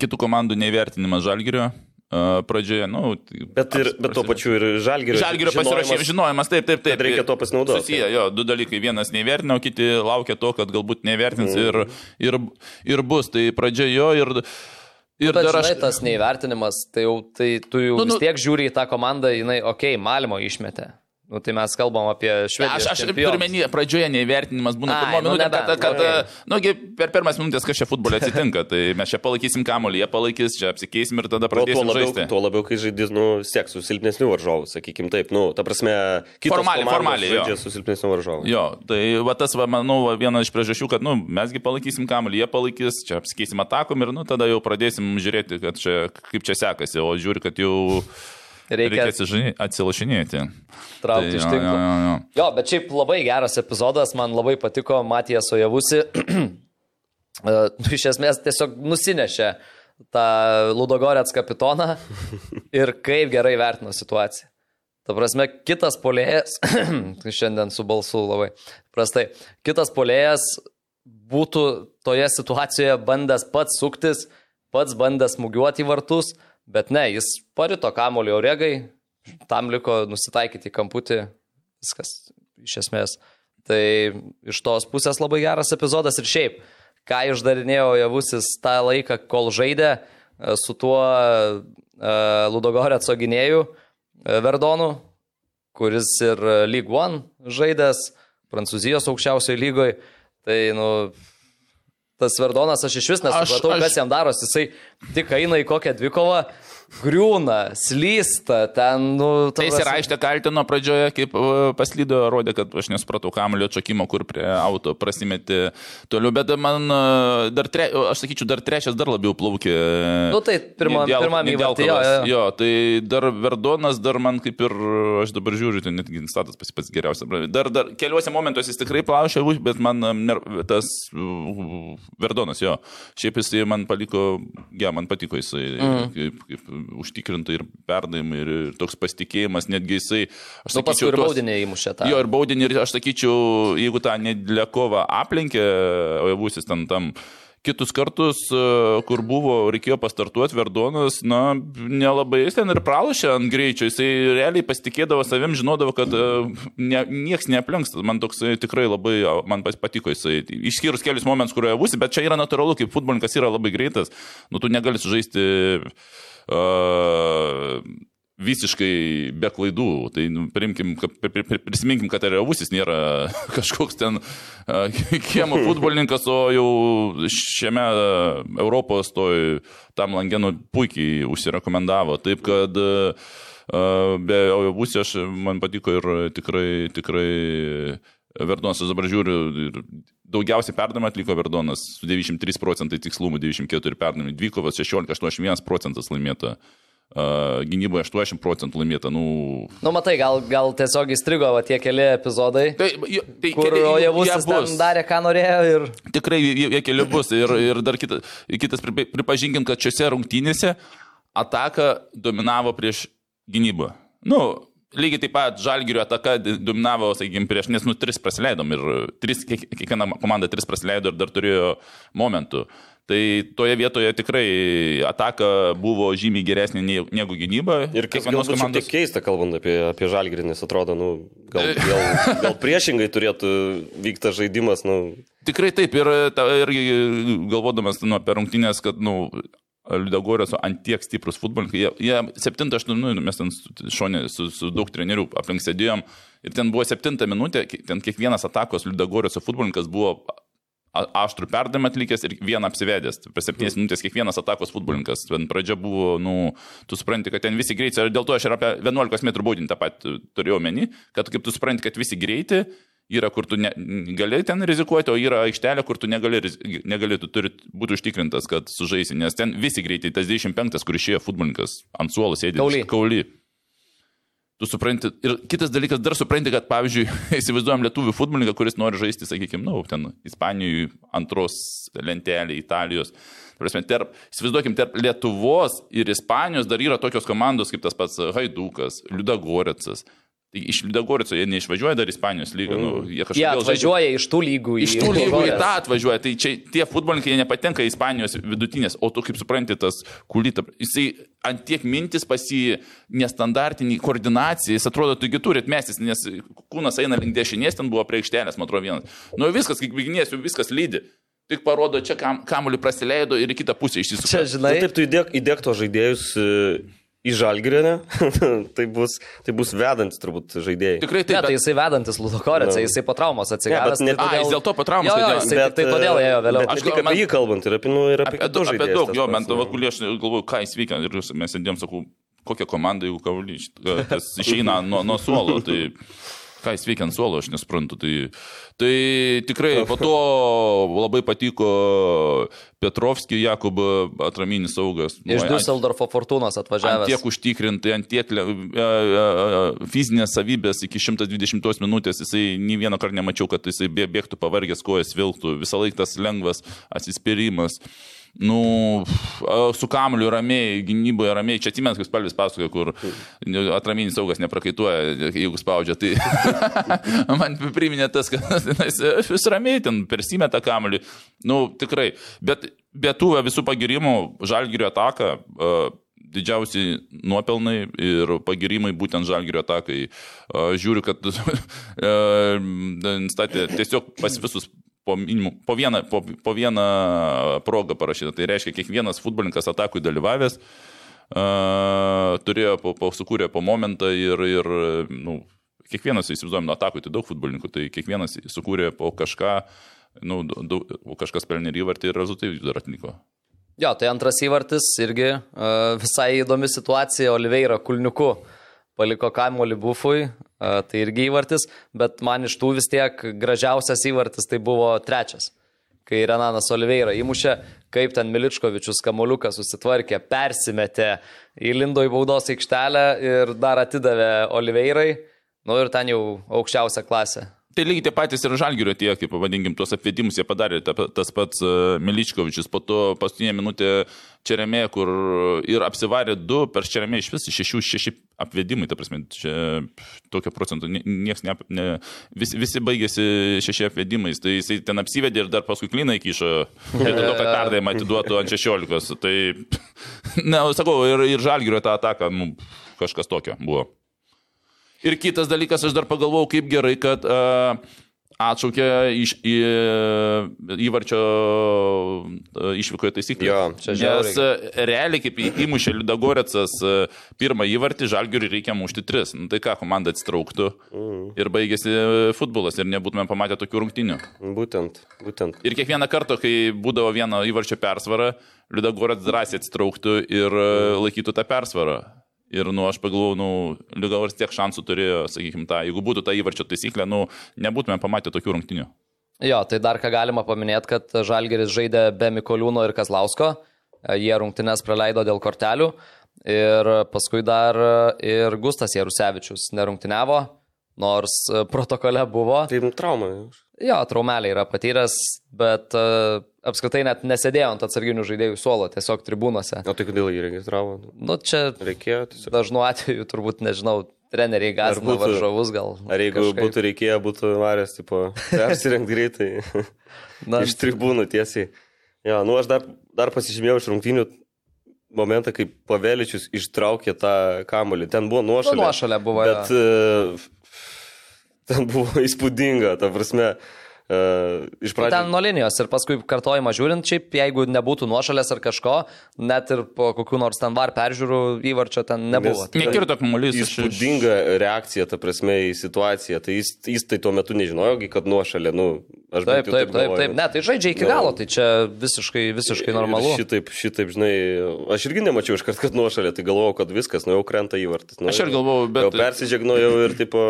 kitų komandų neįvertinimas žalgerio pradžioje. Nu, bet, ir, bet tuo pačiu ir žalgerio. Žalgerio pasirašymas, žinojimas, taip, taip, taip. Reikia to pasinaudoti. Susiję, jo, du dalykai. Vienas neįvertino, kiti laukia to, kad galbūt neįvertins mm. ir, ir, ir bus. Tai pradžioje ir... Ir bet, dar žinai, aš... tas neįvertinimas, tai, jau, tai tu jau nu, nu, vis tiek žiūri į tą komandą, jinai, okei, okay, Malmo išmetė. Nu, tai mes kalbam apie Švediją. Aš, aš turiu menį, pradžioje neįvertinimas būna pirmo nu, minutė, kad, kad okay. nu, per pirmas minutės kas čia futbole atsitinka, tai mes čia palaikysim kamuolį, jie palaikys, čia apsikeisim ir tada pradėsim tuo labiau, žaisti. Tuo labiau, kai žaidys, nu, siek su silpnesniu varžovu, sakykim taip, nu, ta prasme, formaliai, formaliai. Žaidžia su silpnesniu varžovu. Jo, tai va tas, va, manau, va, viena iš priežasčių, kad, nu, mesgi palaikysim kamuolį, jie palaikys, čia apsikeisim atakom ir, nu, tada jau pradėsim žiūrėti, kad čia, kaip čia sekasi, o žiūri, kad jau Reikia, Reikia atsilašinėti. Traukti tai, iš tinklo. Jo, jo, jo. jo, bet šiaip labai geras epizodas, man labai patiko Matijas Ojavusi. E, iš esmės tiesiog nusinešė tą Ludogorets kapitoną ir kaip gerai vertino situaciją. Ta prasme, kitas polėjas, šiandien su balsu labai prastai, kitas polėjas būtų toje situacijoje bandęs pats suktis, pats bandęs smūgiuoti į vartus, Bet ne, jis parito kamulį oregai, tam liko nusitaikyti į kamputį, viskas iš esmės. Tai iš tos pusės labai geras epizodas ir šiaip, ką išdarinėjo Javusis tą laiką, kol žaidė e, su tuo uh, Ludogorė atsoginėjų uh, Verdonu, kuris ir League One žaidęs, Prancūzijos aukščiausioje lygoje. Tai, nu, tas Verdonas, aš iš vis nesupratau, aš, aš... kas jam darosi. Jisai tik eina į kokią dvikovą, griūna, slysta, ten, nu... Tai jis ir aištė kaltino pradžioje, kaip paslydo, rodė, kad aš nesupratau kamulio atšokimo, kur prie auto prasimeti toliau, bet man dar, tre, aš sakyčiau, dar trečias dar labiau plaukė. Nu tai pirmam, dėl, pirmam įvartį. Jo, jo. jo, tai dar Verdonas, dar man kaip ir, aš dabar žiūriu, tai netgi statas pats pats geriausias. Dar, dar keliuose momentuose jis tikrai plaušė, bet man tas Verdonas, jo, šiaip jis man paliko, ja, man patiko jisai, mm. kaip, kaip užtikrinta ir perdavimai, ir, ir toks pasitikėjimas, netgi jisai, aš nu, sakyčiau, ir baudinį įmušė tą. Jo, ir baudinį, ir aš sakyčiau, jeigu tą nedlekovą aplenkė, o jau būsis ten tam kitus kartus, e, kur buvo, reikėjo pastartuoti, Verdonas, na, nelabai jis ten ir pralašė ant greičio, jisai realiai pasitikėdavo savim, žinodavo, kad e, ne, nieks neaplenks, man toks tikrai labai, man patiko jisai, išskyrus kelius momentus, kurioje būsi, bet čia yra natūralu, kaip futbolininkas yra labai greitas, nu, tu negali sužaisti visiškai be klaidų. Tai nu, primkim, prisiminkim, kad Revusis nėra kažkoks ten kiemo futbolininkas, o jau šiame Europos toj tam langenu puikiai užsirekomendavo. Taip kad be Revusis aš man patiko ir tikrai, tikrai Verdonas, aš dabar žiūriu, daugiausiai perdavimą atliko Verdonas su 93 procentai tikslumu, 94 perdavimai, Dvikovas 16, 81 procentas laimėta. Uh, gynyboje 80 procentų laimėta. Nu... nu, matai, gal, gal tiesiog įstrigo va, tie keli epizodai, tai, tai, kur Ojavus darė, ką norėjo. Ir... Tikrai jie, jie keli bus. Ir, ir dar kita, kitas, pripažinkim, kad šiuose rungtynėse ataka dominavo prieš gynybą. Nu, lygiai taip pat Žalgirio ataka dominavo, sakykime, prieš, nes nu tris praleidom ir tris, kiekviena komanda tris praleido ir dar turėjo momentų. Tai toje vietoje tikrai ataka buvo žymiai geresnė negu gynyba. Ir kas galbūt komandos... tiek keista, kalbant apie, apie žalgirį, nes atrodo, nu, gal, gal, gal priešingai turėtų vykti žaidimas. Nu. Tikrai taip ir, ir galvodamas nu, apie rungtynės, kad nu, Liudagorė su antiek stiprus futbolininkai. Jie, jie 7-8, nu, mes ten šonė su, su daug trenerių aplink sėdėjom ir ten buvo 7 minutė, ten kiekvienas atakos Liudagorė su futbolininkas buvo aštrų perdavimą atlikęs ir vieną apsivedęs. Per 7 minutės kiekvienas atakos futbolininkas. Ten pradžia buvo, nu, tu supranti, kad ten visi greitai. Dėl to aš ir apie 11 m baudinį tą pat turėjau meni, kad kaip tu supranti, kad visi greitai. Yra, kur tu ne, gali ten rizikuoti, o yra aikštelė, kur tu negali, negali tu turi būti užtikrintas, kad sužaisi, nes ten visi greitai, tas 25, kur išėjo futbolininkas ant suolo sėdi. Kauly. Kauly. Tu supranti, ir kitas dalykas, dar supranti, kad, pavyzdžiui, įsivaizduojam lietuvių futbolininką, kuris nori žaisti, sakykime, nu, ten Ispanijoje antros lentelė, Italijos. Prasme, tarp, įsivaizduokim, tarp Lietuvos ir Ispanijos dar yra tokios komandos kaip tas pats Haidukas, Liudagoretsas. Tai iš Liudagorico jie neišvažiuoja dar Ispanijos lygą. Nu, jie Jie kažkodėl žaidžia- atvažiuoja iš tų lygų. į Iš tų lygų į tą atvažiuoja. Tai čia tie futbolininkai nepatenka į Ispanijos vidutinės, o tu kaip supranti, tas kulita, jisai ant tiek mintis pasi nestandartinį koordinaciją, jis atrodo, tu turi atmestis, nes kūnas eina link dešinės, ten buvo prie aikštelės, man atrodo, vienas. Nu viskas, kaip bėginės, jau viskas lydi. Tik parodo, čia kam, kamuolį praleido ir į kitą pusę išsisuko. Čia, žinai, Na, taip, tu įdėk, įdėk to žaidėjus e, į žalgrinę, tai, bus, tai bus vedantis turbūt žaidėjai. Tikrai Ne, taip. tai bet- jisai vedantis Ludokorėse, Nu. jisai po traumos atsigavęs. Ne, bet tai ne- A, jis dėl to po traumos jisai tik tai todėl ėjo vėliau. Aš aš tik apie man- jį kalbant ir apie, nu, ir apie, Apie, kitus apie daug, jo, man to nu. vakulė, aš galvoju, ką jis veikia ir mes sėdėm, sakau, kokią komandą, jeigu kavalys, kas išeina nuo, nuo suolo, tai ką jis veikia ant suolo, aš nesuprantu. Tai, tai tikrai po to labai patiko Petrovskį, Jakub atraminis saugas. Iš ant- Düsseldorfo Fortūnos Ant atvažiavęs. tiek ant tiek le- e, e, fizinės savybės iki 120 minutės, jisai nei vieną kartą nemačiau, kad jisai bė- bėgtų pavargęs, kojas vilktų, visą laiką tas lengvas atsispyrimas. Nu, su kamliu ramiai, gynyboje ramiai. Čia atsimens, kaip spalvis pasakoja, kur atraminis saugas neprakaituoja, jeigu spaudžia. Tai man priminė tas, kad vis ramiai ten persimeta kamliu. Nu, tikrai. Bet be tų visų pagirimų, žalgirio ataka. a, Didžiausi nuopelnai ir pagirimai būtent žalgirio atakai. Žiūriu, kad statė tiesiog pas visus po, minimum, po, vieną, po, po vieną progą parašyta. Tai reiškia, kiekvienas futbolininkas atakui dalyvavęs uh, turėjo, po, po, sukūrė po momentą ir, ir nu, kiekvienas, įsivaizduojam, nuo atakų, tai daug futbolininkų, tai kiekvienas sukūrė po kažką, nu, daug, kažkas pelnė įvartį ir rezultatai dar atliko. Jo, tai antras įvartis irgi uh, visai įdomi situacija. Oliveira Kulniuku paliko kamuolį bufui, tai irgi įvartis, bet man iš tų vis tiek gražiausias įvartis tai buvo trečias. Kai Renanas Oliveira įmušė, kaip ten Miličkovičius kamuoliuką susitvarkė, persimetė, įlindo į baudos aikštelę ir dar atidavė Oliveirai. Nu ir ten jau aukščiausia klasė. Tai lygiai tie patys ir žalgirio tie, kaip pavadinkim, tuos apvedimus jie padarė, ta, tas pats uh, Miličkovičius, po to paskutinė minutė Čeremė, kur ir apsivarė du, per Čeremė iš vis šešių, šeši apvedimai, ta prasme, čia tokio procento niekas ne, ne visi, visi baigėsi šeši apvedimais, tai jisai ten apsivedė ir dar paskui klyną įkišo, vietoj to, kad perdavimą atiduotų ant šešiolikos, tai, na, sakau, ir, ir žalgirio tą ataką, nu, kažkas tokio buvo. Ir kitas dalykas, aš dar pagalvojau, kaip gerai, kad uh, atšaukė iš, į, įvarčio uh, išvykoje taisyklę. Jo, čia Nes žiauriai. uh, realiai, kaip įmušė Liudagorecas uh, pirmą įvartį, žalgiui reikia mušti tris. Nu, tai ką, komanda atsitrauktų ir baigėsi futbolas ir nebūtume pamatę tokių rungtinių. Būtent, būtent. Ir kiekvieną kartą, kai būdavo vieno įvarčio persvara, Liudagorets drąsiai atsitrauktų ir laikytų tą persvarą. Ir, nu, aš pagalvojau, nu, Liugavars tiek šansų turėjo, sakykime, tą, jeigu būtų ta įvarčio taisyklė, nu, nebūtume pamatę tokių rungtinių. Jo, tai dar ką galima paminėti, kad Žalgeris žaidė be Mikoliūno ir Kazlausko, jie rungtynės praleido dėl kortelių ir paskui dar ir Gustas Jarusevičius nerungtyniavo, nors protokole buvo. Tai trauma. Jo, traumelė yra patyręs, bet uh, apskritai net nesėdėjo ant atsarginių žaidėjų suolo, tiesiog tribūnose. O tai kodėl jį registravo? Nu, čia Reikėjo tiesiog. dažnu atveju turbūt, nežinau, treneriai gąsdina varžovus gal. Ar jeigu kažkaip. būtų reikėję, būtų varęs, tipo, persirengti greitai Na, iš tribūnų tiesiai. Jo, nu aš dar, dar pasižymėjau iš rungtynių momentą, kai Paveličius ištraukė tą kamolį. Ten buvo nuošalė. Nu, nuošalė buvo, Bet uh, ten buvo įspūdinga, ta prasme. Uh, iš Ten pradžių. nuo linijos ir paskui kartojimą žiūrint, šiaip jeigu nebūtų nuošalės ar kažko, net ir po kokių nors ten var peržiūrų įvarčio ten nebuvo. Nes- Nekirto kamuolys iš- Įspūdinga reakcija, ta prasme, į situaciją. Tai jis, jis tai tuo metu nežinojo, gi, kad nuošalė, nu, aš Taip, taip, taip, galvoju. taip, ne, tai žaidžia iki Nu. galo, tai čia visiškai, visiškai normalu. Šitaip, šitaip, žinai, aš irgi nemačiau iš karto, kad nuošalė, tai galvojau, kad viskas, nu jau krenta įvartis. Nu, Aš ir galvojau, bet- Jau persižegnojau ir tipo,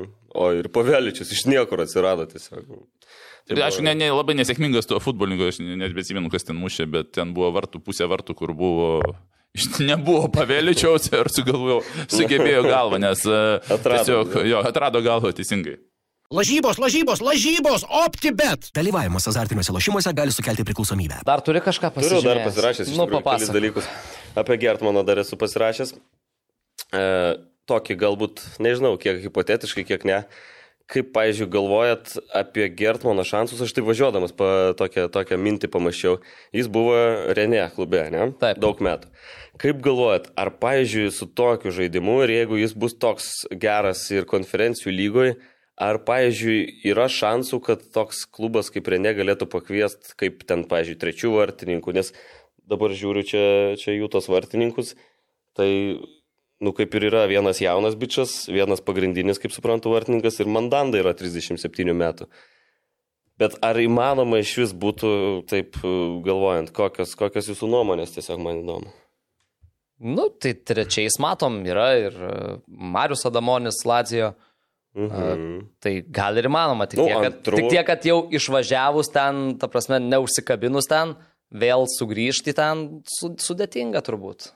o ir paveličius iš niekur atsirado tiesiog. Tai Ir aišku, ne, ne, labai nesėkmingas tuo futbolininku, aš net besimenu, kas ten mušė, bet ten buvo vartų, pusė vartų, kur buvo... Nebuvo pavėlyčiaus ir sugalvojau, sugebėjo galvą, nes e, Atrado, tiesiog, jo, atrado galvą teisingai. Lažybos, lažybos, lažybos, OptiBet. Dalyvavimas azartiniuose lošimuose gali sukelti priklausomybę. Dar turi kažką Turiu pasakyti. dar pasirašęs, iš nu, dalykus. Apie Gertmaną dar esu pasirašęs. E, tokį galbūt, nežinau, kiek hipotetiškai, kiek ne. Kaip, pavyzdžiui, galvojat apie Gertmano šansus, aš tai važiuodamas pa tokią, tokią mintį pamačiau. Jis buvo Renė klube, ne? Taip. Daug metų. Kaip galvojat, ar, pavyzdžiui, su tokiu žaidimu ir jeigu jis bus toks geras ir konferencijų lygoje, ar, pavyzdžiui, yra šansų, kad toks klubas kaip Renė galėtų pakviesti kaip ten, pavyzdžiui, trečių vartininkų, nes dabar žiūriu čia, čia jų tos vartininkus, tai nu kaip ir yra vienas jaunas bičias, vienas pagrindinis, kaip suprantu, vartininkas ir Mandanda yra 37 metų. Bet ar įmanoma iš vis būtų taip galvojant, kokios, kokios jūsų nuomonės, tiesiog man įdomu. Nu, tai trečiais matom, yra ir e, Marius Adamonis Lazijo. Mhm. Tai gal ir įmanoma, tik, Nu, tiek, kad, antru- tik tiek, kad jau išvažiavus ten, ta prasme, neužsikabinus ten, vėl sugrįžti ten su, sudėtinga turbūt.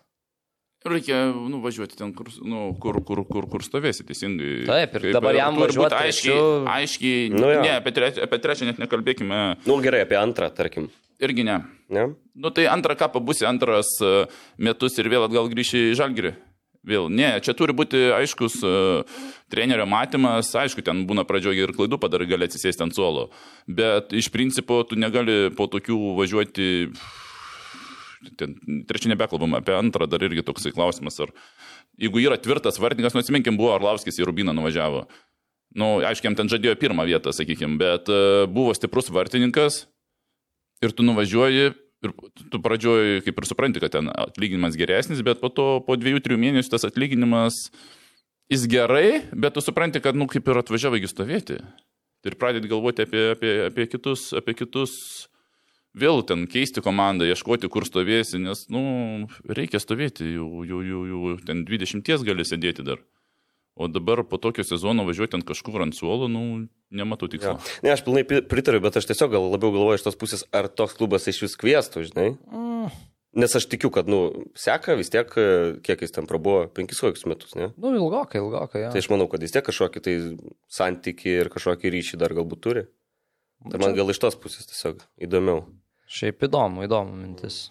Reikia nuvažiuoti ten, kur, nu, kur, kur, kur, kur stovėsi teisingai. Taip, ir Kaip- dabar jam turi būt važiuot aiškiai, trečiu- aiškiai Nu jo. ne, apie, tre, apie trečią net nekalbėkime, Nu gerai, apie antrą, tarkim. irgi ne. Ne? Nu tai antrą ką pabusi antras e, metus ir vėl atgal grįši į žalgirį. Vėl, ne, čia turi būti aiškus uh, trenerio matymas, aišku, ten būna pradžioje ir klaidų padarai, gali atsisėsti ant suolo, bet iš principo tu negali po tokių važiuoti, ten, trečia nebekalbam, apie antrą dar irgi toksai klausimas, ar jeigu yra tvirtas vartininkas, nu atsiminkim, buvo Arlavskis į Rubiną nuvažiavo. Nu, aišku, jam ten žadėjo pirmą vietą, sakykim, bet uh, buvo stiprus vartininkas, ir tu nuvažiuoji ir tu pradžioj kaip ir supranti, kad ten atlyginimas geresnis, bet po to po dviejų, trijų mėnesių tas atlyginimas jis gerai, bet tu supranti, kad, nu, kaip ir atvažiavai stovėti. Ir pradėti galvoti apie, apie, apie, kitus, apie kitus, vėl ten keisti komandą, ieškoti, kur stovėsi, nes, nu, reikia stovėti, jau, jau, jau, jau ten 20 gali sėdėti dar. O dabar po tokio sezono važiuoti ant kažkur ant suolo, nu, nematau tikslo. Jo. Ne, aš pilnai pi- pritariu, bet aš tiesiog gal labiau galvoju iš tos pusės, ar toks klubas iš vis kvieštų, žinai. Nes aš tikiu, kad, nu, seka vis tiek, kiek jis ten prabuvo, penkis kokius metus, ne? Nu, ilgokai, ilgokai, ja. Tai aš manau, kad vis tiek kažkokį tai santyki ir kažkokį ryšį dar galbūt turi. Tai man gal iš tos pusės tiesiog įdomiau. Šiaip įdomu, įdomu mintis.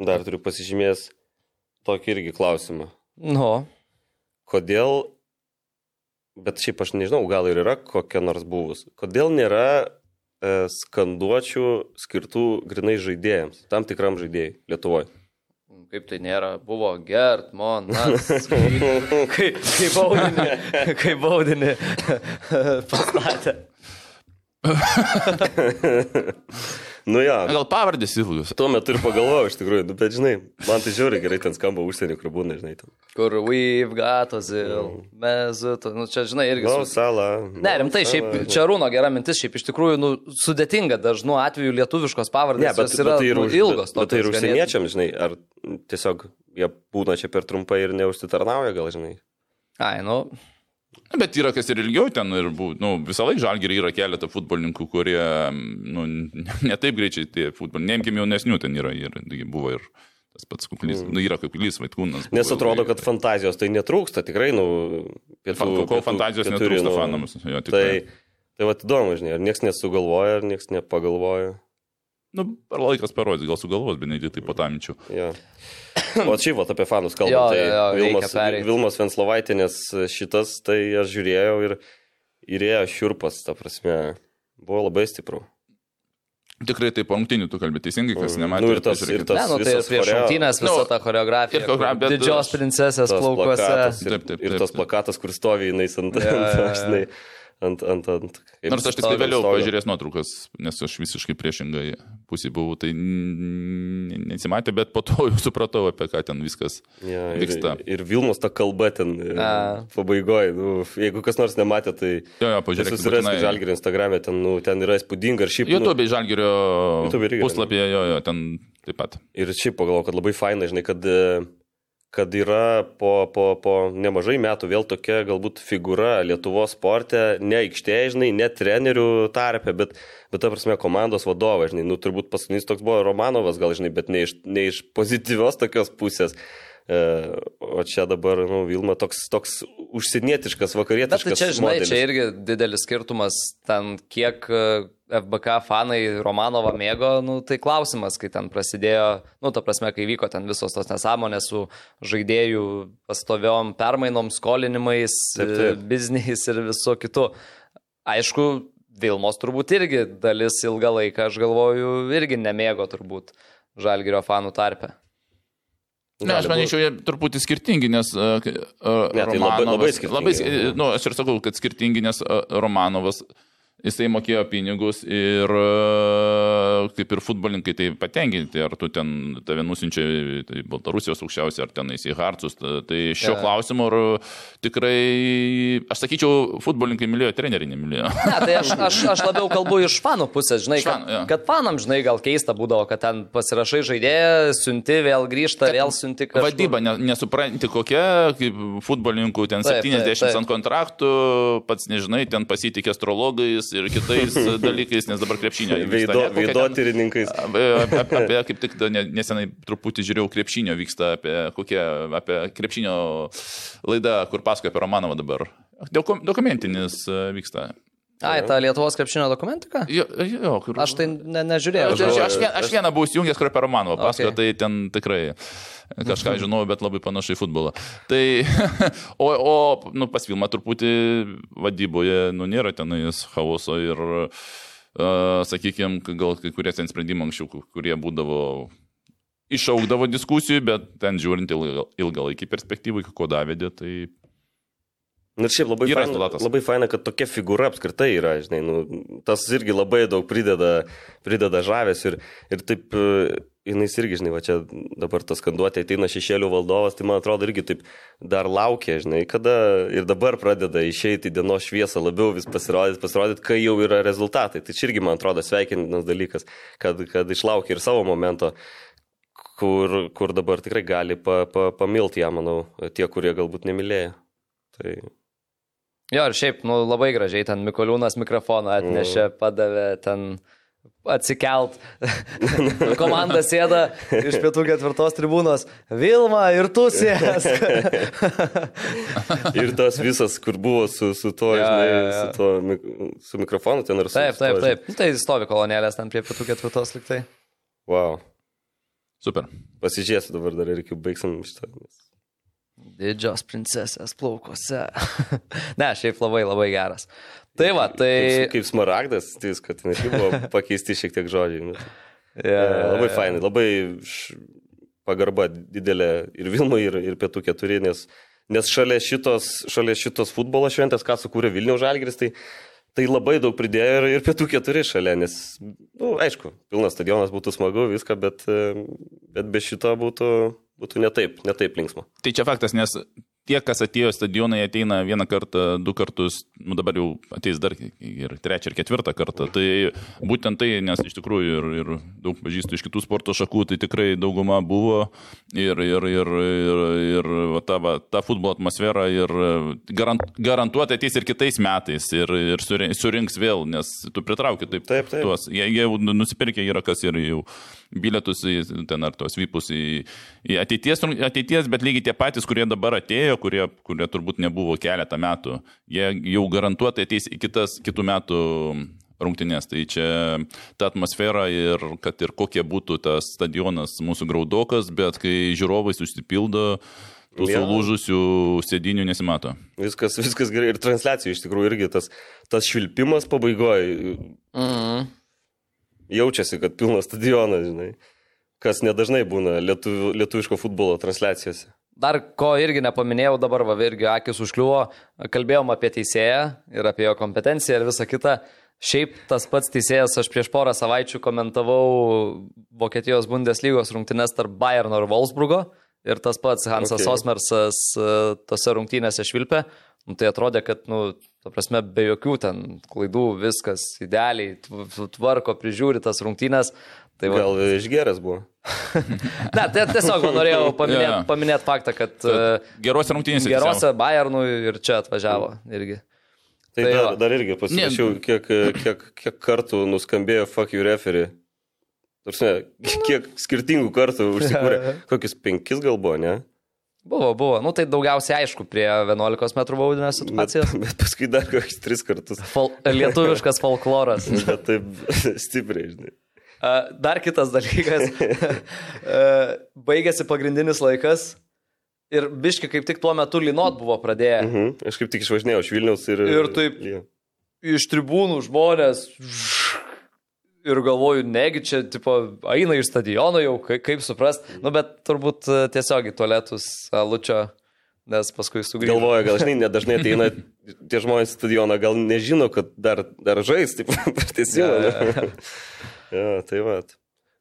Dar turiu pasižymėjęs tokį irgi klausimą. Nu, Kodėl, bet šiaip aš nežinau, gal ir yra kokia nors buvus, kodėl nėra e, skanduočių skirtų grinai žaidėjams, tam tikram žaidėjai Lietuvoje? kaip tai nėra, buvo Gert, Monas, kaip, kaip baudinį, kaip baudinį pastatė. Nu jo, Gal pavardės ilgus. tuo metu ir pagalvojau iš tikrųjų, nu, bet žinai, man tai žiūri gerai ten skamba užsienio, kur būna, žinai, ten. Kur we've got a zil, mes, nu čia, žinai, irgi. Nu, su- salą. Ne, rimtai, šiaip čia Rūno gera mintis, šiaip iš tikrųjų, nu, sudėtinga dažnu atveju lietuviškos pavardės. Ne, bet, jos yra bet tai ir, nu, ilgos. bet, bet tai ir tokios užsieniečiams, žinai, ar tiesiog jie būna čia per trumpai ir neužsitarnauja, gal, žinai. Ai, nu, Bet yra kas ir ilgiau ten ir buvo, nu, visą laiką žalgiriai yra keletą futbolininkų, kurie, nu, ne taip greičiai tie futbolininkai, neimkim jaunesnių ten yra, ir buvo ir tas pats kuklys, mm. nu, yra kuklys, vaikūnas. Nes atrodo, kad fantazijos tai netrūksta, tikrai, nu, pietų, Ko, ko fantazijos keturi, netrūksta nu, fanams. Jo, Tai, tikrai. tai va, įdomu, žinai, ar niekas nesugalvoja, ar niekas nepagalvoja. Nu, ar laikas parodys, gal sugalvos, bet ne taip pat amčių. Ja. O šiaip, va, apie fanus kalbant, Jo, tai jo, Vilmos. Vilmos Venslovaitinės šitas, tai aš žiūrėjau ir įrėjo šiurpas, ta prasme, buvo labai stipru. Tikrai taip, rungtinių tu kalbė teisingai, kas nematė. Nu, ir tas- ir tas- ne, nu, tai ir visas prieš šimtynės visą Nu, tą choreografiją. ir choreogra- kur bet Didžios princesės Tas plaukuose. plakatas ir, Taip, taip, ir taip, tas taip. plakatas, kur stovi jinai ant Jo, jo, jo. ant, ant, ant. Nors aš tik tai vėliau stogo. pažiūrės nuotraukas, nes aš visiškai priešingai pusė buvau, tai nesimatė, bet po to jau supratau, apie ką ten viskas Ja, ir, vyksta. ir Vilmos ta kalba ten A. pabaigoje. Nu, jeigu kas nors nematė, tai Jo, jo, susirasti būtinai. Žalgirį Instagram'e, ten, nu, ten yra įspūdinga. Ir šiaip, nu, YouTube Žalgirio YouTube irgi, puslapyje, jo, jo, ten taip pat. ir šiaip pagalvoju, kad labai faina, žinai, kad, e, kad yra po, po, po nemažai metų vėl tokia galbūt figūra Lietuvos sporte, ne aikštėje, žinai, ne trenerių tarpe, bet, bet ta prasme komandos vadovas, žinai, nu turbūt paskutinis toks buvo Romanovas, gal, žinai, bet ne iš, ne iš pozityvios tokios pusės. E, o čia dabar, nu, Vilma toks, toks užsienietiškas, Bet vakarietiškas. tai čia, žinai, modelis. čia irgi didelis skirtumas, ten kiek e, FBK fanai Romanovą mėgo, nu, tai klausimas, kai ten prasidėjo, nu, ta prasme, kai vyko ten visos tos nesąmonės su žaidėjų pastoviom permainom, skolinimais, Taip, taip. e, bizniais ir viso kitu. Aišku, Vilmos turbūt irgi dalis ilgą laiką, aš galvoju, irgi nemėgo turbūt Žalgirio fanų tarpe. Ne, aš manyčiau, jie truputį skirtingi, nes uh, uh, Ne, tai labai- labai skirtingi. Labai, sk- nu, aš ir sakau, kad skirtingi, nes uh, Romanovas, jisai mokėjo pinigus ir uh, kaip ir futbolininkai tai patenkinti, ar tu ten tave nusinčia tai Baltarusijos aukščiausiai, ar ten į Harcus. ta- Tai šio Jo. klausimo ar tikrai, aš sakyčiau, futbolininkai mylėjo, treneriai nemylėjo. Ne, tai aš, aš, aš labiau kalbu iš fanų pusės, žinai, Iš fanų, jo. kad, kad fanam, žinai, gal keista būdavo, kad ten pasirašai žaidėją, siunti, vėl grįžta, vėl siunti kažką. Vadyba, ne, nesupranti kokia, kaip futbolininkų ten Taip, 70 taip, taip. ant kontraktų, pats nežinai, ten pasitikė astrologais ir kitais dalykais, nes dabar krepšinio. Veido, ne, veidotyrininkais. Apie, apie, apie kaip tik ne- nesenai truputį žiūrėjau krepšinio vyksta, apie, kokie, apie krepšinio laidą, kur pasakoja apie Romanovą dabar. Doku, dokumentinis e, vyksta. Ai, ta Lietuvos krepšinio dokumentika? Jo, jo, kur... Aš tai ne, nežiūrėjau. Aš, aš, aš, vien- aš vieną buvau įjungęs, kur apie Romanovą pasakojo, Okay. tai ten tikrai kažką žinau, bet labai panašiai futbolą. Tai, o, o nu, pas filmą truputį vadyboje, nu, nėra tenais chaoso ir, uh, sakykime, gal kai kurie ten sprendimai anksčiau, ku- kurie būdavo išaugdavo diskusijų, bet ten žiūrint ilga- ilgalaikį perspektyvą, iki ko davedė, tai Na ir šiaip labai Yra faina, rezultatas. labai faina, kad tokia figūra apskritai yra, žinai, nu, tas irgi labai daug prideda, prideda žavės ir, ir taip, e, jinais irgi, žinai, va čia dabar tas skanduotė ateina šešėlių valdovas, tai man atrodo irgi taip dar laukia, žinai, kada ir dabar pradeda išeiti į dienos šviesą, labiau vis pasirodyti, pasirodyti, kai jau yra rezultatai. Tai čia irgi, man atrodo, sveikintinas dalykas, kad, kad išlaukia ir savo momento. Kur, kur dabar tikrai gali pa, pa, pamilti ją, manau, tie, kurie galbūt nemylėjo. Tai Jo, ir šiaip, nu, labai gražiai ten Mikoliūnas mikrofoną atnešė, padavė ten atsikelt. Komanda sėda iš pietų ketvirtos tribūnos. Vilma ir tu sės. Ir tas visas, kur buvo su, su to, Jo, žinai, jo, jo. su, to, mik- su mikrofonu ten ir su Taip, taip, taip. Nu, Tai stovi kolonėlės ten prie pietų ketvirtos liktai. Wow. super. Pasižiūrėsiu dabar dar ir iki baigsim šitą. nes- Didžios princesės plaukose. ne, šiaip labai labai geras. Tai va, tai... Kaip, kaip smaragdas, tai kad ten irgi buvo pakeisti šiek tiek žodžiai. Bet, e, labai fainai, labai š, pagarba didelė ir Vilmai, ir, ir Pietų keturi, nes, nes šalia, šitos, šalia šitos futbolo šventės, ką sukūrė Vilniaus Žalgris, tai, tai labai daug pridėjo ir, ir Pietų keturi šalia, nes, na, nu, aišku, pilnas stadionas būtų smagu, viską, bet, e, bet be šito būtų, būtų netaip, netaip linksma. Tai čia faktas, nes tie, kas atėjo jie ateina vieną kartą, du kartus, nu dabar jau ateis dar ir trečią ir ketvirtą kartą. Tai būtent tai, nes iš tikrųjų ir, ir daug pažįstu iš kitų sporto šakų, tai tikrai dauguma buvo ir, ir, ir, ir, ir va, ta, va, ta futbolo atmosfera ir garant, garantuotai ateis ir kitais metais ir, ir surin- surinks vėl, nes tu pritrauki taip, Taip, taip. tuos. Jie, jie nusipirkė yra kas ir jau bilietus į ten ar tos vypus į, į ateities, ateities, bet lygiai tie patys, kurie dabar atėjo, kurie, kurie turbūt nebuvo keletą metų, jie jau garantuotai ateis į kitas, kitų metų rungtynės. Tai čia ta atmosfera ir kad ir kokie būtų tas stadionas mūsų graudokas, bet kai žiūrovai susipildo, tų Jo. sulūžusių sėdinių nesimato. Viskas, viskas gerai. Ir transliacijų iš tikrųjų irgi tas, tas švilpimas pabaigoje Mm. Jaučiasi, kad pilnas stadionas, žinai. Kas nedažnai būna lietuvių, lietuviško futbolo transliacijose. Dar ko irgi nepaminėjau, dabar va irgi akis užkliuvo, kalbėjom apie teisėją ir apie jo kompetenciją ir visą kitą. Šiaip tas pats teisėjas, aš prieš porą savaičių komentavau Vokietijos Bundeslygos rungtynes tarp Bayerno ir Wolfsburgo ir tas pats Hansas Okay. okay. Osmersas e, tose rungtynėse švilpė. Nu, tai atrodė, kad, nu, ta prasme, be jokių ten klaidų viskas idealiai tv- tvarko, prižiūri tas rungtynės. Tai va, Gal išgeras buvo. ne, tai tiesiog norėjau paminėti yeah. paminėt faktą, kad uh, Gerose rungtynėse. gerose Bayernų ir čia atvažiavo irgi. Tai, Tai tai dar, va. dar irgi pasirašiau, kiek, kiek, kiek kartų nuskambėjo fuck you referee. Tarsi, kiek skirtingų kartų užsikūrė. Kokius penkis gal buvo, ne? Buvo, buvo. Nu, tai daugiausiai aišku prie 11 m baudinio Bet, situacijos. bet paskui dar kokius tris kartus. Fol lietuviškas folkloras. Bet taip stipriai, žinai. Dar kitas dalykas. Baigėsi pagrindinis laikas ir biški kaip tik tuo metu linot buvo pradėję. Mhm. Aš kaip tik išvažinėjau iš Vilniaus ir... Ir taip- Jo. Iš tribūnų žmonės. Ir galvoju, negi čia, tipo, eina iš stadiono jau, kaip, kaip suprast. Nu, bet turbūt e, tiesiog į tualetus Lučio, nes paskui sugrįžo. Galvoja, gal žinai, nedažnai ateina tie žmonės į stadioną, gal nežino, kad dar, dar žais, taip, pratesimą. Ja, Ja, tai va.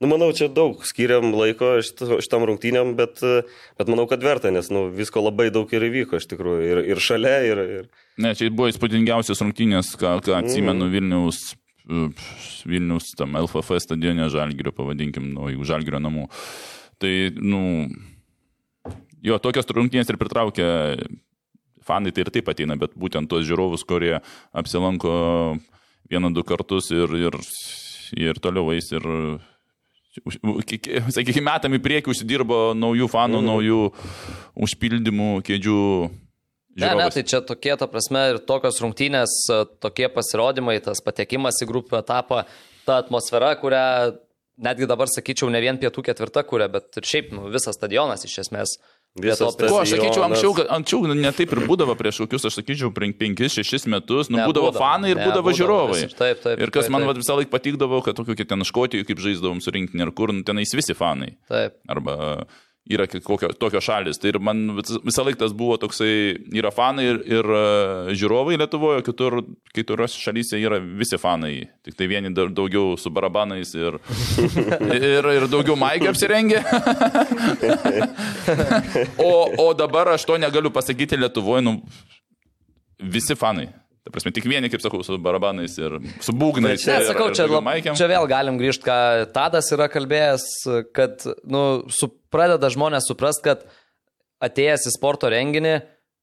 Nu, manau, čia daug skiriam laiko šit- šitam rungtynėm, bet, bet manau, kad verta, nes nu, visko labai daug ir įvyko iš tikrųjų. Ir, ir šalia, ir... ir... Ne, čia buvo įspūdingiausias rungtynės, ką, ką atsimenu Vilniaus, Vilniaus tam LFF stadione Žalgirio, pavadinkim, nu, jeigu Žalgirio namų. Tai, nu, jo, tokios rungtynės ir pritraukia fanai, tai ir taip ateina, bet būtent tos žiūrovus, kurie apsilanko vieną, du kartus ir, ir, ir toliau eis ir sakykime, metam į priekį užsidirbo naujų fanų, mm. naujų užpildymų kėdžių. Ne, ne, žiūrovas. tai čia tokie, ta prasme, ir tokios rungtynės, e, tokie pasirodymai, tas patekimas į grupių etapą, ta atmosfera, kurią netgi dabar sakyčiau, ne vien pietų ketvirta kuria, bet ir šiaip nu, visas stadionas iš esmės. Visas tas- Ko aš sakyčiau, anksčiau, anksčiau netaip ir būdavo prieš kokius, aš sakyčiau, 5-6 metus, nu, Ne, būdavo būdavo. fanai ir Ne, būdavo būdavo žiūrovai. visiškai. Taip, taip, ir kas taip, man taip. visą laiką patikdavo, kad tokiu, kaip ten Škotijoje, kaip žaisdavom su rinkinį ir kur, nu, tenais visi fanai. Taip. Arba yra kokio, tokios šalis. Tai ir man vis- visą laiką tas buvo toksai, yra fanai ir, ir e, žiūrovai Lietuvoje, kitur, kituriuose šalyse yra visi fanai. Tik tai vieni dar daugiau su barabanais ir, ir, ir daugiau maigį apsirengę. o, o dabar aš to negaliu pasakyti Lietuvoje, nu, visi fanai. Ta prasme, tik vieni, kaip sakau, su barabanais ir su būgnais. Ne, ir- sakau, ir čia, daugiau lab, čia vėl galim grįžti, ką Tadas yra kalbėjęs, kad nu, su, pradeda žmonės suprast, kad atėjęs į sporto renginį,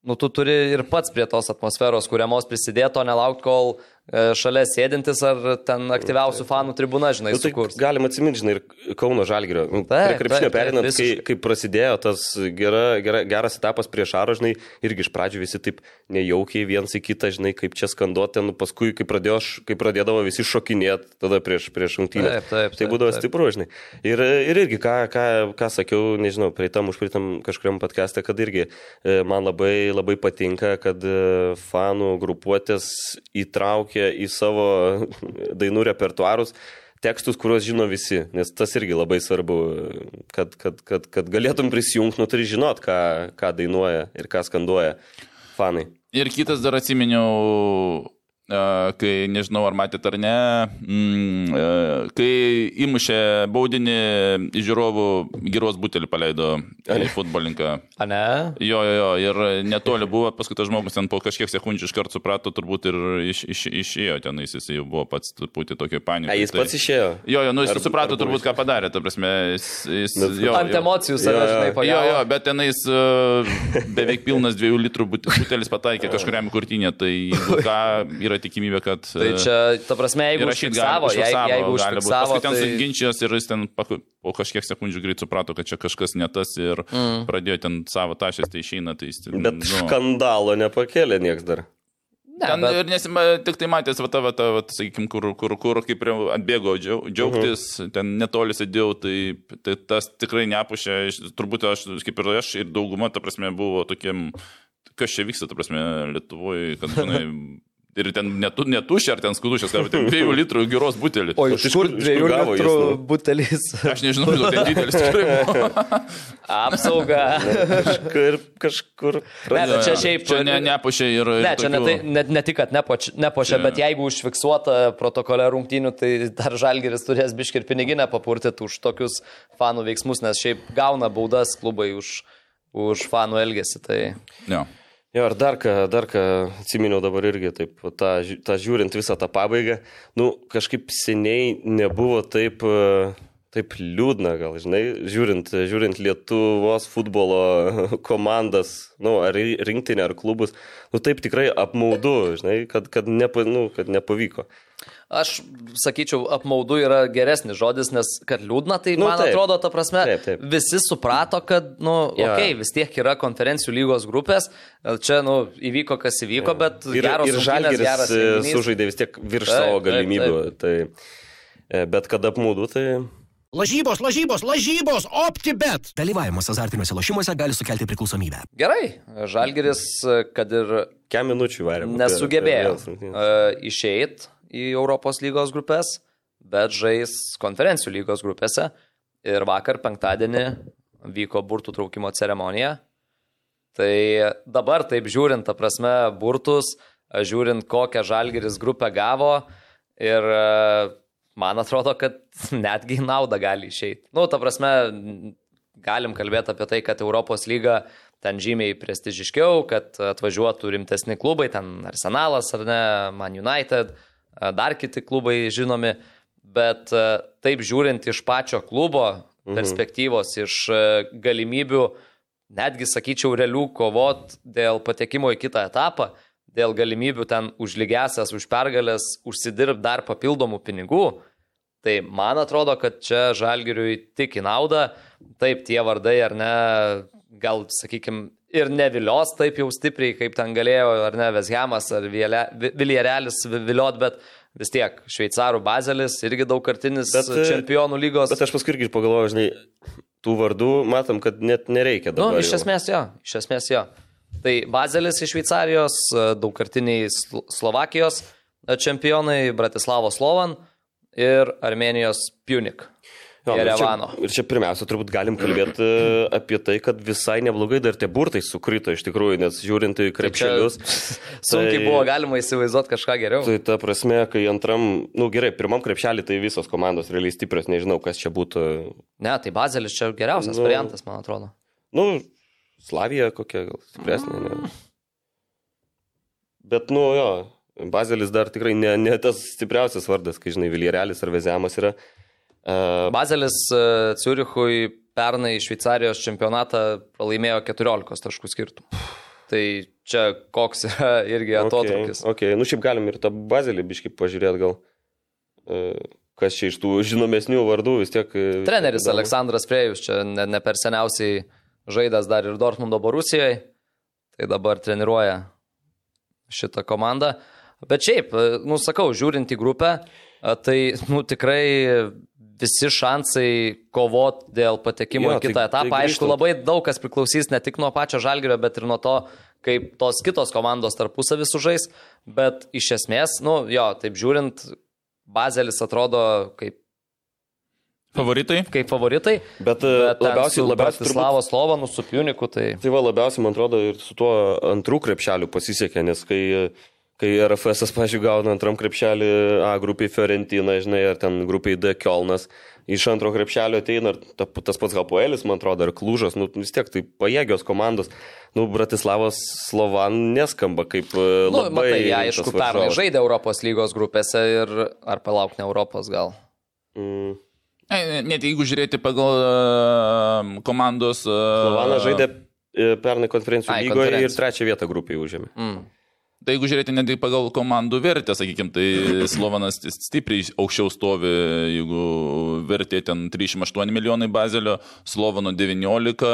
nu, tu turi ir pats prie tos atmosferos kuriamos prisidėti, o nelaukti, kol šalia sėdintis ar ten aktyviausių fanų tribūna, žinai, Nu, tai sukurs. galima atsiminti, žinai, ir Kauno Žalgirio. Nu, prie krepšinio perinant, kai, kai prasidėjo tas gera, gera, geras etapas prieš Aro, žinai, irgi iš pradžių visi taip nejaukiai viens į kitą, žinai, kaip čia skanduoti, nu, paskui, kai, pradėjo, kai pradėdavo visi šokinėti tada prieš, prieš rungtynę. Taip, taip, Tai taip, būdavo taip. stipru, žinai. Ir, ir irgi, ką, ką, ką sakiau, nežinau, prieitam, užprieitam kažkuriam podcast'e, kad irgi e, man labai, labai patinka, kad e, fanų grupuotės įtraukia į savo dainų repertuarus tekstus, kuriuos žino visi, nes tas irgi labai svarbu, kad, kad, kad, kad galėtum prisijungti, nu turi žinot, ką, ką dainuoja ir ką skanduoja fanai. Ir kitas dar atsiminiau, kai nežinau ar matėte ar ne, mm, e, kai įmušė baudinį žiūrovų gyros butelį paleido į futbolininką. A ne? Jo, jo, jo, ir netoli buvo, paskui tas žmogus ten po kažkiek sekundžių iškart suprato, turbūt ir iš, iš, išėjo ten, jis jau buvo pats truputį tokio paniko. A, jis pats išėjo. Jo, jo, nu jis Ar- suprato ar turbūt, ką padarė, ta prasme, jis... jis Nu, jo, Ant jo. emocijų save, Jo, jo. žinai, Jo, pajavo. jo, bet tenais uh, beveik pilnas dviejų litrų but- butelis pataikė kažkuriam kurtinė, tai ką, yra tikimybė, kad... Tai e, čia, ta prasme, jeigu užfiksavo, gali- jeigu, užfiksavo, Paskui ten tai... ginčijos ir jis ten po kažkiek sekundžių greit suprato, kad čia kažkas ne tas ir mm. pradėjo ten savo tašės, tai išeina, tai jis... ten, Bet nu, skandalo nepakėlė nieks dar. Ne, Ten bet... ir nesima, tik tai matęs, va, ta, va, ta, va, sakykime, kur, kur, kur kaip ir atbėgo džiau- džiaugtis, uh -huh. ten netoli sėdėjau, tai, tai tas tikrai neapušė, turbūt aš, kaip ir aš, ir dauguma, ta prasme, buvo tokiem, kas čia vyksta, ta prasme, Lietuvoje, kad, žinai, Ir ten netu, netušia, ar ten skudušės, ar ten dviejų litrų geros butelį. O iš kur dviejų gavo jis, litrų nu? butelis? Aš nežinau, kodėl ten didelis tikrai. Apsauga. Kažkur, kažkur. Ne, bet čia šiaip- Čia ne, nepušia ir... Ne, čia ne, tokių- tai, ne, ne tik, kad nepočia Čia- bet jeigu užfiksuota protokole rungtynių, tai dar žalgeris turės biškir piniginę papurtyti už tokius fanų veiksmus, nes šiaip gauna baudas klubai už, už fanų elgesį. Tai... Jo. Jo, ir dar ką, dar ką atsiminiau dabar irgi, taip, tą, tą žiūrint visą tą pabaigą, nu, kažkaip seniai nebuvo taip, e, taip liūdna, gal, žinai, žiūrint, žiūrint Lietuvos futbolo komandas, nu, ar ri- rinktinę, ar klubus, nu, taip tikrai apmaudu, žinai, kad, kad, nepa, nu, kad nepavyko. Aš sakyčiau, apmaudu yra geresnis žodis, nes kad liūdna, tai Nu, man taip. atrodo, ta prasme, Taip, taip. visi suprato, kad, nu, Jo. okei, okay, vis tiek yra konferencijų lygos grupės, čia, nu, įvyko, kas įvyko, bet Ir, geros ir geras e, sužaidė vis tiek virš Taip, savo taip, galimybių. Tai, e, bet kad apmaudu, tai... Lažybos, lažybos, lažybos, optibet. Dalyvavimas azartiniuose lošimuose gali sukelti priklausomybę. Gerai, Žalgeris, kad ir Kem minučių varė. nesugebėjo uh, išeiti į Europos lygos grupės, bet žais konferencijų lygos grupėse. Ir vakar penktadienį vyko burtų traukimo ceremonija. Tai dabar taip žiūrint, ta prasme, burtus, žiūrint, kokią žalgeris grupę gavo ir e, man atrodo, kad netgi naudą gali išeiti. Nu, ta prasme, galim kalbėti apie tai, kad Europos lyga ten žymiai prestižiškiau, kad atvažiuotų rimtesni klubai, ten Arsenalas ar ne, Man United, dar kiti klubai žinomi, bet e, taip žiūrint iš pačio klubo perspektyvos, iš e, galimybių, netgi sakyčiau, realių kovot dėl patekimo į kitą etapą, dėl galimybių ten už lygesias, už pergalės užsidirbti dar papildomų pinigų, Tai man atrodo, kad čia žalgiriui tik į naudą, taip tie vardai ar ne, gal, sakykime, ir nevilios taip jau stipriai, kaip ten galėjo, ar ne, Veshemas, ar Viljerelis viliot, bet vis tiek šveicarų bazelis, irgi daugkartinis Bet, e, čempionų lygos. Bet aš paskui irgi pagalvojau, žinai, tų vardų matom, kad net nereikia Nu, dabar. iš jau. esmės jo, iš esmės jo. Tai Bazelis iš Šveicarijos, daugkartiniai Slo- Slovakijos čempionai, Bratislavo Slovan ir Armenijos Punik. Jo, nu, ir, Jerevano. čia, ir čia pirmiausia, turbūt galim kalbėti e, apie tai, kad visai neblogai dar tie burtai sukrito iš tikrųjų, nes žiūrint į krepšelius. Sunkiai tai- buvo galima įsivaizduoti kažką geriau. Tai ta prasme, kai antram, na nu, gerai, pirmam krepšelį tai visos komandos realiai stiprios, nežinau, kas čia būtų. Ne, tai Bazelis čia geriausias Nu. variantas, man atrodo. Nu, Slavija kokia gal stipresnė. Ne? Bet, nu jo, Bazelis dar tikrai ne, ne tas stipriausias vardas, kai žinai, Viljerelis ar Vezemas yra. Uh, Bazelis e, Ciurichui pernai Šveicarijos čempionatą pralaimėjo 14 taškų skirtumų. Tai čia koks yra irgi atotrukis. Okay, okay. Nu, šiaip galim ir tą Bazelį biškai pažiūrėti gal. Uh, kas čia iš tų žinomesnių vardų vis tiek. Treneris įdomu. Aleksandras Prejus čia ne, ne per seniausiai žaidęs dar ir Dortmundo Borusijoje, tai dabar treniruoja šitą komandą. Bet šiaip, nu sakau, žiūrint į grupę, tai nu, tikrai visi šansai kovot dėl patekimo Jo, į kitą tai- etapą. tai Aišku, labai daug kas priklausys ne tik nuo pačio žalgerio, bet ir nuo to, kaip tos kitos komandos tarpusavį sužais. Bet iš esmės, nu jo, taip žiūrint, Bazelis atrodo kaip, Favoritai? kaip favoritai. Bet, e, Bet labiausiai, labiausiai turbūt Bratislavo Slovanu, su Piuniku, tai... Tai va labiausiai, man atrodo, ir su tuo antrų krepšeliu pasisekė, nes kai, kai RFS, pažiūrėjau, gauna antram krepšelį A grupiai Fiorentina, žinai, ar ten grupiai D Kielnas, iš antro krepšelio ateina ir ta, tas pats Hapoelis, man atrodo, ar Klužas, nu vis tiek tai pajėgios komandos. Nu, Bratislavos Slovan neskamba kaip e, Nu, labai... matai, rimtas aišku, pernai žaidė Europos lygos grupėse ir ar palauk ne Europos gal. Mm. Net jeigu žiūrėti pagal uh, komandos... Uh, Slovanas žaidė pernai konferencijų lygoje ir konferencijų. trečią vietą grupiai užėmė. Mm. Tai jeigu žiūrėti net ir pagal komandų vertę, sakykime, tai Slovanas stipriai aukščiau stovi, jeigu vertė ten 308 milijonai bazelio, Slovano 19,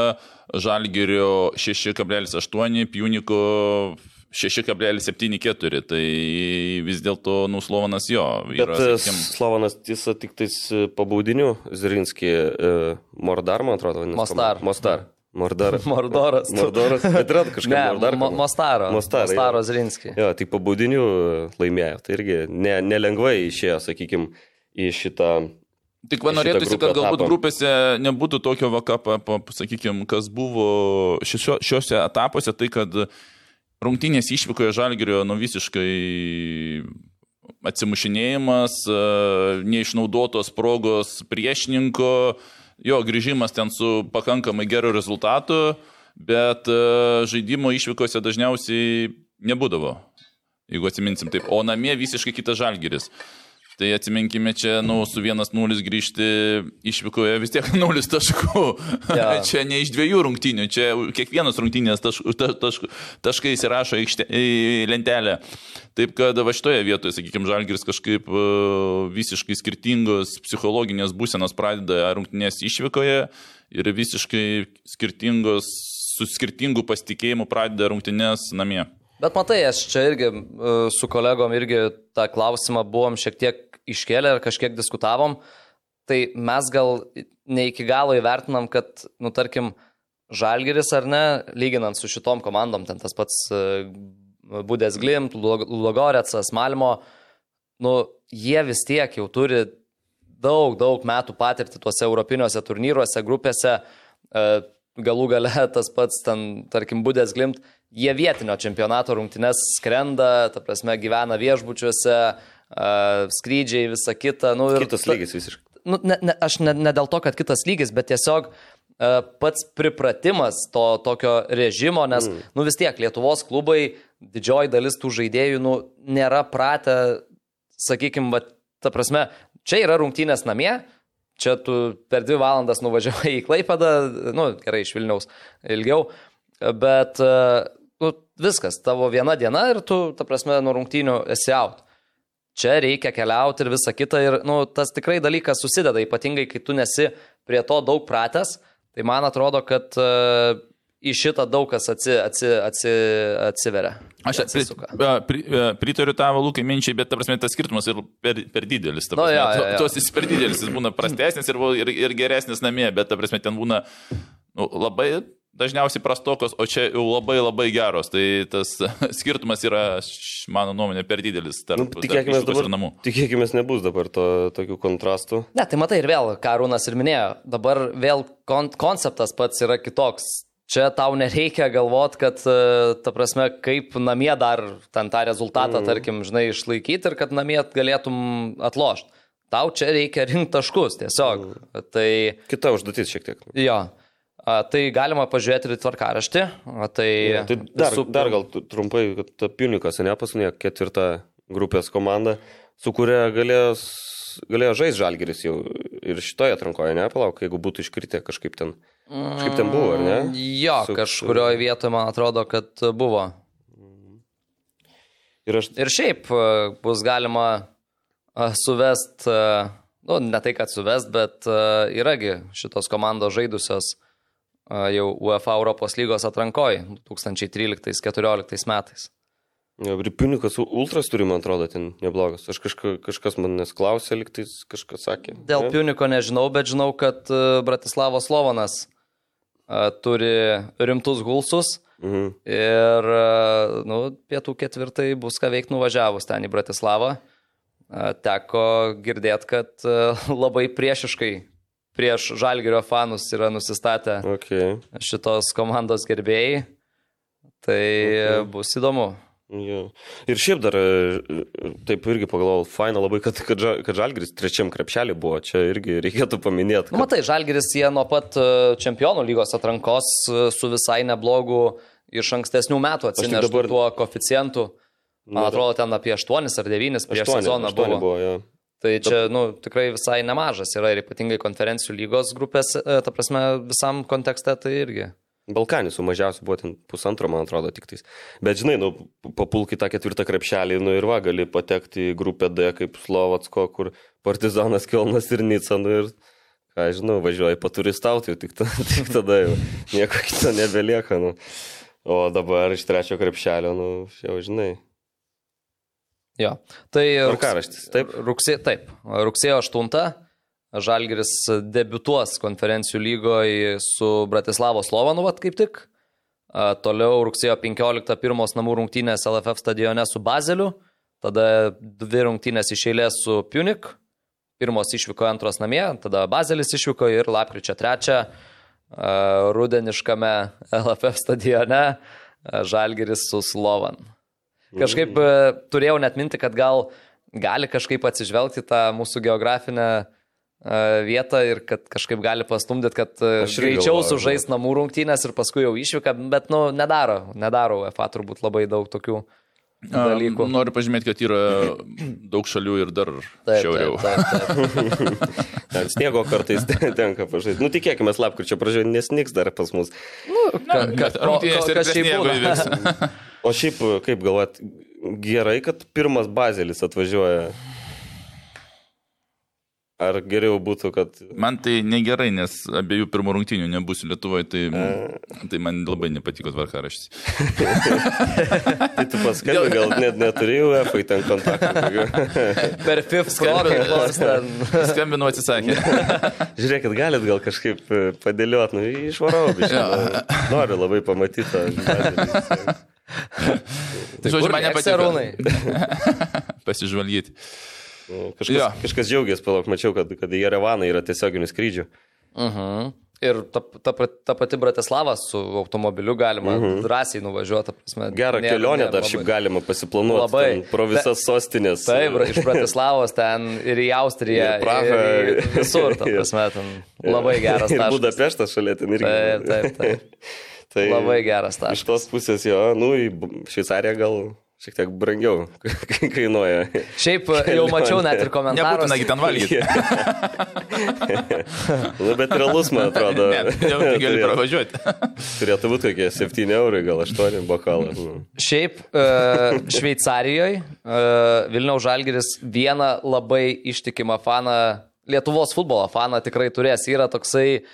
Žalgirio 6,8, Pjuniko 6,74, tai vis dėlto nuslovanas jo. Bet Yra, e, sakykim, Slovanas tiesa tik tais e, pabaudinių Zirinskį e, Mordar, man atrodo, vadinasi. Mostar. Mostar. Mordar. Mordoras. Mordoras. Bet yra kažkas. Ne, Mordar. Mo- Mostaro. Mostaro. Mostaro Zrinski. Jo, tai po baudinių laimėjo. Tai irgi ne, nelengvai išėjo, sakykime, į šitą... Tik va norėtųsi, kad galbūt etapą. grupėse nebūtų tokio vakapą, sakykime, kas buvo šio, šiuose etapuose, tai kad rungtynės išvykoje žalgerio nu visiškai atsimušinėjimas, e, neišnaudotos progos priešininko, jo grįžimas ten su pakankamai geru rezultatu, bet e, žaidimo išvykose dažniausiai nebūdavo, jeigu atsiminsim taip, o namie visiškai kitas žalgeris. Tai atsiminkime čia, nu, su 1-0 grįžti išvykoje vis tiek 0 taškų. Jo. čia ne iš dviejų rungtynių, čia kiekvienas rungtynės taškų, ta, taškų, taškai įsirašo aikšte- į lentelę. Taip kad va šitoje vietoje, sakykime, Žalgiris kažkaip e, visiškai skirtingos psichologinės būsenos pradeda rungtynės išvykoje ir visiškai skirtingos, su skirtingu pasitikėjimu pradeda rungtynės namie. Bet matai, aš čia irgi e, su kolegom irgi tą klausimą buvom šiek tiek iškėlę ir kažkiek diskutavom. Tai mes gal ne iki galo įvertinam, kad, nu, tarkim, Žalgeris ar ne, lyginant su šitom komandom, ten tas pats e, Budės Glimt, Logoretsas, Malmo, nu, jie vis tiek jau turi daug, daug metų patirti tuose europiniuose turnyruose, grupėse, e, galų gale tas pats ten, tarkim, Budės Glimt, jie vietinio čempionato rungtynes skrenda, ta prasme, gyvena viešbučiuose, skrydžiai, visa kita. Nu, ir Kitas ta- lygis visiškai. nu, ne, ne, aš ne, ne dėl to, kad kitas lygis, bet tiesiog pats pripratimas to tokio režimo, nes, mm. nu vis tiek, Lietuvos klubai, didžioji dalis tų žaidėjų, nu, nėra pratę, sakykime, ta prasme, čia yra rungtynės namie, čia tu per dvi valandas nuvažiavai į Klaipadą, nu, gerai, iš Vilniaus ilgiau, bet, nu, viskas, tavo viena diena ir tu, ta prasme, nuo rungtynių esi out čia reikia keliauti ir visa kita. Ir nu, tas tikrai dalykas susideda, ypatingai kai tu nesi prie to daug pratęs. Tai man atrodo, kad uh, į šitą daug kas atsi, atsi, atsi, atsiveria. Aš pri, atsisuka. pri, a, pritariu tavo lūkai minčiai, bet, ta prasme, tas skirtumas ir per, per didelis. prasme. jo, jo, jo. To- Tos jis per didelis, jis būna prastesnis ir, ir, ir geresnis namie, bet, ta prasme, ten būna nu, labai dažniausiai prastokos, o čia jau labai labai geros. Tai tas skirtumas yra, mano nuomonė, per didelis tarp, Nu, tarp tikėkime išvykos dabar. namų. Tikėkime nebus dabar to, tokių kontrastų. Ne, tai matai ir vėl, ką Rūnas ir minėjo, dabar vėl kon konceptas pats yra kitoks. Čia tau nereikia galvot, kad, e, ta prasme, kaip namie dar ten tą rezultatą, mm. tarkim, žinai, išlaikyti ir kad namie galėtum atlošti. Tau čia reikia rinkti taškus tiesiog. Mm. Tai Kita užduotis šiek tiek. Jo. A, tai galima pažiūrėti ir tvarkaraštį. A, tai Tai dar, visų dar gal trumpai, kad Punikas, ne paskutinė ketvirta grupės komanda, su kuria galėjo, galėjo žaisti žalgeris jau ir šitoje atrankoje, ne, palauk, jeigu būtų iškritę kažkaip ten. Kažkaip ten buvo, ar ne? Jo, Su- kažkurioje vietoje man atrodo, kad buvo. Ir aš, Ir šiaip a, bus galima a, suvest, a, nu, ne tai, kad suvest, bet yragi šitos komandos žaidusios jau UEFA Europos lygos atrankoje 2013-2014 metais. ja, ir Punikas ultras turi, man atrodo, ten neblogas. Aš kažka, kažkas manęs klausė, liktais kažkas sakė. Dėl ne? Piuniko nežinau, bet žinau, kad a, Bratislavos Slovanas a, turi rimtus gulsus. Mhm. Ir, a, nu, pietų ketvirtai bus ką veikti nuvažiavus ten į Bratislavą. Teko girdėti, kad labai priešiškai prieš Žalgirio fanus yra nusistatę Okay. šitos komandos gerbėjai. Tai okay. bus įdomu. Jo. Ir šiaip dar, e, taip irgi pagalvojau, faina labai, kad, kad, kad Žalgris trečiam krepšelį buvo, čia irgi reikėtų paminėti. Nu, matai, Žalgiris jie nuo pat a, čempionų lygos atrankos a, su visai neblogu iš ankstesnių metų tik atsineštų dabar- tuo koficientu. Man Nu, atrodo, ten apie 8 ar 9 prieš sezoną buvo. buvo jo. Tai čia, nu, tikrai visai nemažas yra ir ypatingai konferencijų lygos grupės, e, ta prasme, visam kontekste tai irgi. Balkanį su mažiausiu buvo ten pusantro, man atrodo, tik tais. Bet žinai, nu, papulk į tą ketvirtą krepšelį, nu ir va, gali patekti į grupę D kaip Slovacko, kur Partizanas Kelnas ir Nica, nu ir, ką žinau, važiuoji paturistauti, tik, ta, tik tada jau nieko kito nebelieka, nu. O dabar iš trečio krepšelio, nu, jau žinai. Jo. Tai rugs- Tvarkaraštis, taip? Rugsė, taip. Rugsėjo 8. Žalgiris debutuos konferencijų lygoje su Bratislavos Slovanu, vat kaip tik. Toliau rugsėjo 15 pirmos namų rungtynės LFF stadione su Bazeliu, tada dvi rungtynės iš eilės su Punik, pirmos išvyko, antros namie, tada Bazelis išvyko ir lapkričio 3 rudeniškame LFF stadione Žalgiris su Slovan. Kažkaip e, turėjau net minti, kad gal gali kažkaip atsižvelgti tą mūsų geografinę e, vietą ir kad kažkaip gali pastumdyti, kad e, Aš greičiau sužais namų rungtynės ir paskui jau išvyka, bet, nu, nedaro, nedaro UEFA turbūt labai daug tokių dalykų. Noriu pažymėti, kad yra daug šalių ir dar Taip, šiauriau. Taip, taip, taip. Ten sniego kartais tenka pažaisti. Nu, tikėkime, lapkričio pradžioje nesniks dar pas mus. Ka, ka, ko, Rungtynės ko, ir kas O šiaip, kaip galvat, gerai, kad pirmas bazelis atvažiuoja. Ar geriau būtų, kad... Man tai negerai, nes abiejų pirmų rungtynių nebus Lietuvoje, tai, tai man labai nepatiko tvarkaraštis. Tai tu paskambini, gal net neturėjau F ten kontaktų. Per FIF nors ten. Skambinu atsisakė. Žiūrėkit, galit gal kažkaip e, padėliot, nu, išvarau, biškai. Nu, noriu labai pamatyti tą bazelį. Žodžiu, man nepatiko. Pasižvalgyti. Nu, Kažkas, Jo. kažkas džiaugiasi, palauk, mačiau, kad, kad į Jerevaną yra tiesioginių skrydžių. Mhm. Ir ta, ta, ta pati Bratislava su automobiliu galima mhm. drąsiai nuvažiuoti. ta Prasme, Gerą nėra- kelionę nėra dar šiaip labai- galima pasiplanuoti Labai. pro visas sostinės. Taip, bra- iš Bratislavos ten ir į Austriją. Ir Prahą. Ir į visur, ta prasme, ten labai geras Ir. Budapeštas šalia ten irgi. Taip, taip, taip. Tai Labai geras Iš taškas. tos pusės jo, nu, į Šveicariją gal šiek tiek brangiau kainuoja. Šiaip jau mačiau net ir komentarus. Nebūtina ten valgyti. nu, bet realus, man atrodo. Ne, jau gali pravažiuoti. turėtų būti kokie 7 eurai, gal 8 bokalas. Nu. Šiaip e, Šveicarijoje Vilniaus Žalgiris vieną labai ištikimą faną, Lietuvos futbolo faną tikrai turės. Yra toksai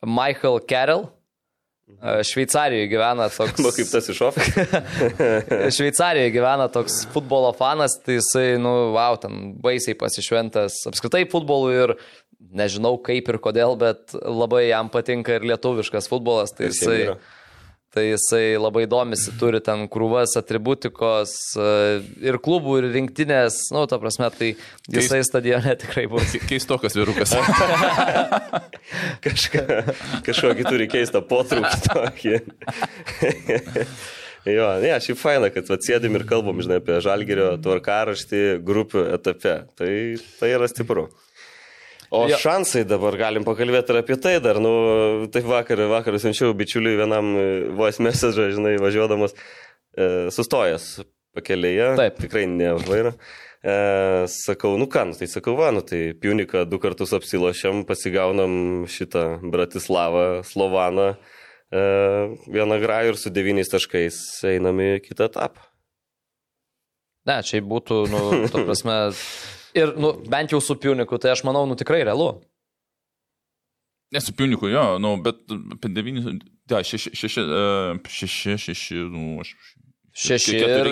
Michael Carroll. Šveicarijoje gyvena toks. Nu, kaip tas iš ofisų. Šveicarijoje gyvena toks futbolo fanas, tai jisai, nu, wow, ten baisiai pasišventęs apskritai futbolui ir nežinau kaip ir kodėl, bet labai jam patinka ir lietuviškas futbolas, tai jisai, yra? Tai jisai labai domisi, turi ten krūvas atributikos e, ir klubų, ir rinktinės, nu, ta prasme, tai jisai stadione tikrai bus. Keistokas vyrukas. Kažką, kažkokį turi keistą potraukį tokį. jo, ne, šiaip faina, kad atsėdim ir kalbam, žinai, apie žalgerio tvarkaraštį grupių etape. Tai, tai yra stipru. O Jo. šansai dabar galim pakalbėti ir apie tai dar, nu, taip vakar, vakar siunčiau bičiuliui vienam e, voice message, žinai, važiuodamas, e, sustojęs pakelėje, Taip. tikrai ne už vairą. E, sakau, nu ką, nu, tai sakau, va, nu tai Piuniką du kartus apsilošiam, pasigaunam šitą Bratislavą, Slovaną, e, vieną grajų ir su devyniais taškais einam į kitą etapą. Ne, čia būtų, nu, ta prasme, ir, nu, bent jau su Piuniku, tai aš manau, nu, tikrai realu. Nesu piuniku, jo, nu, bet apie devynis, ja, šeši, šeši, e, šeši, šeši, nu, aš. Šeši ir,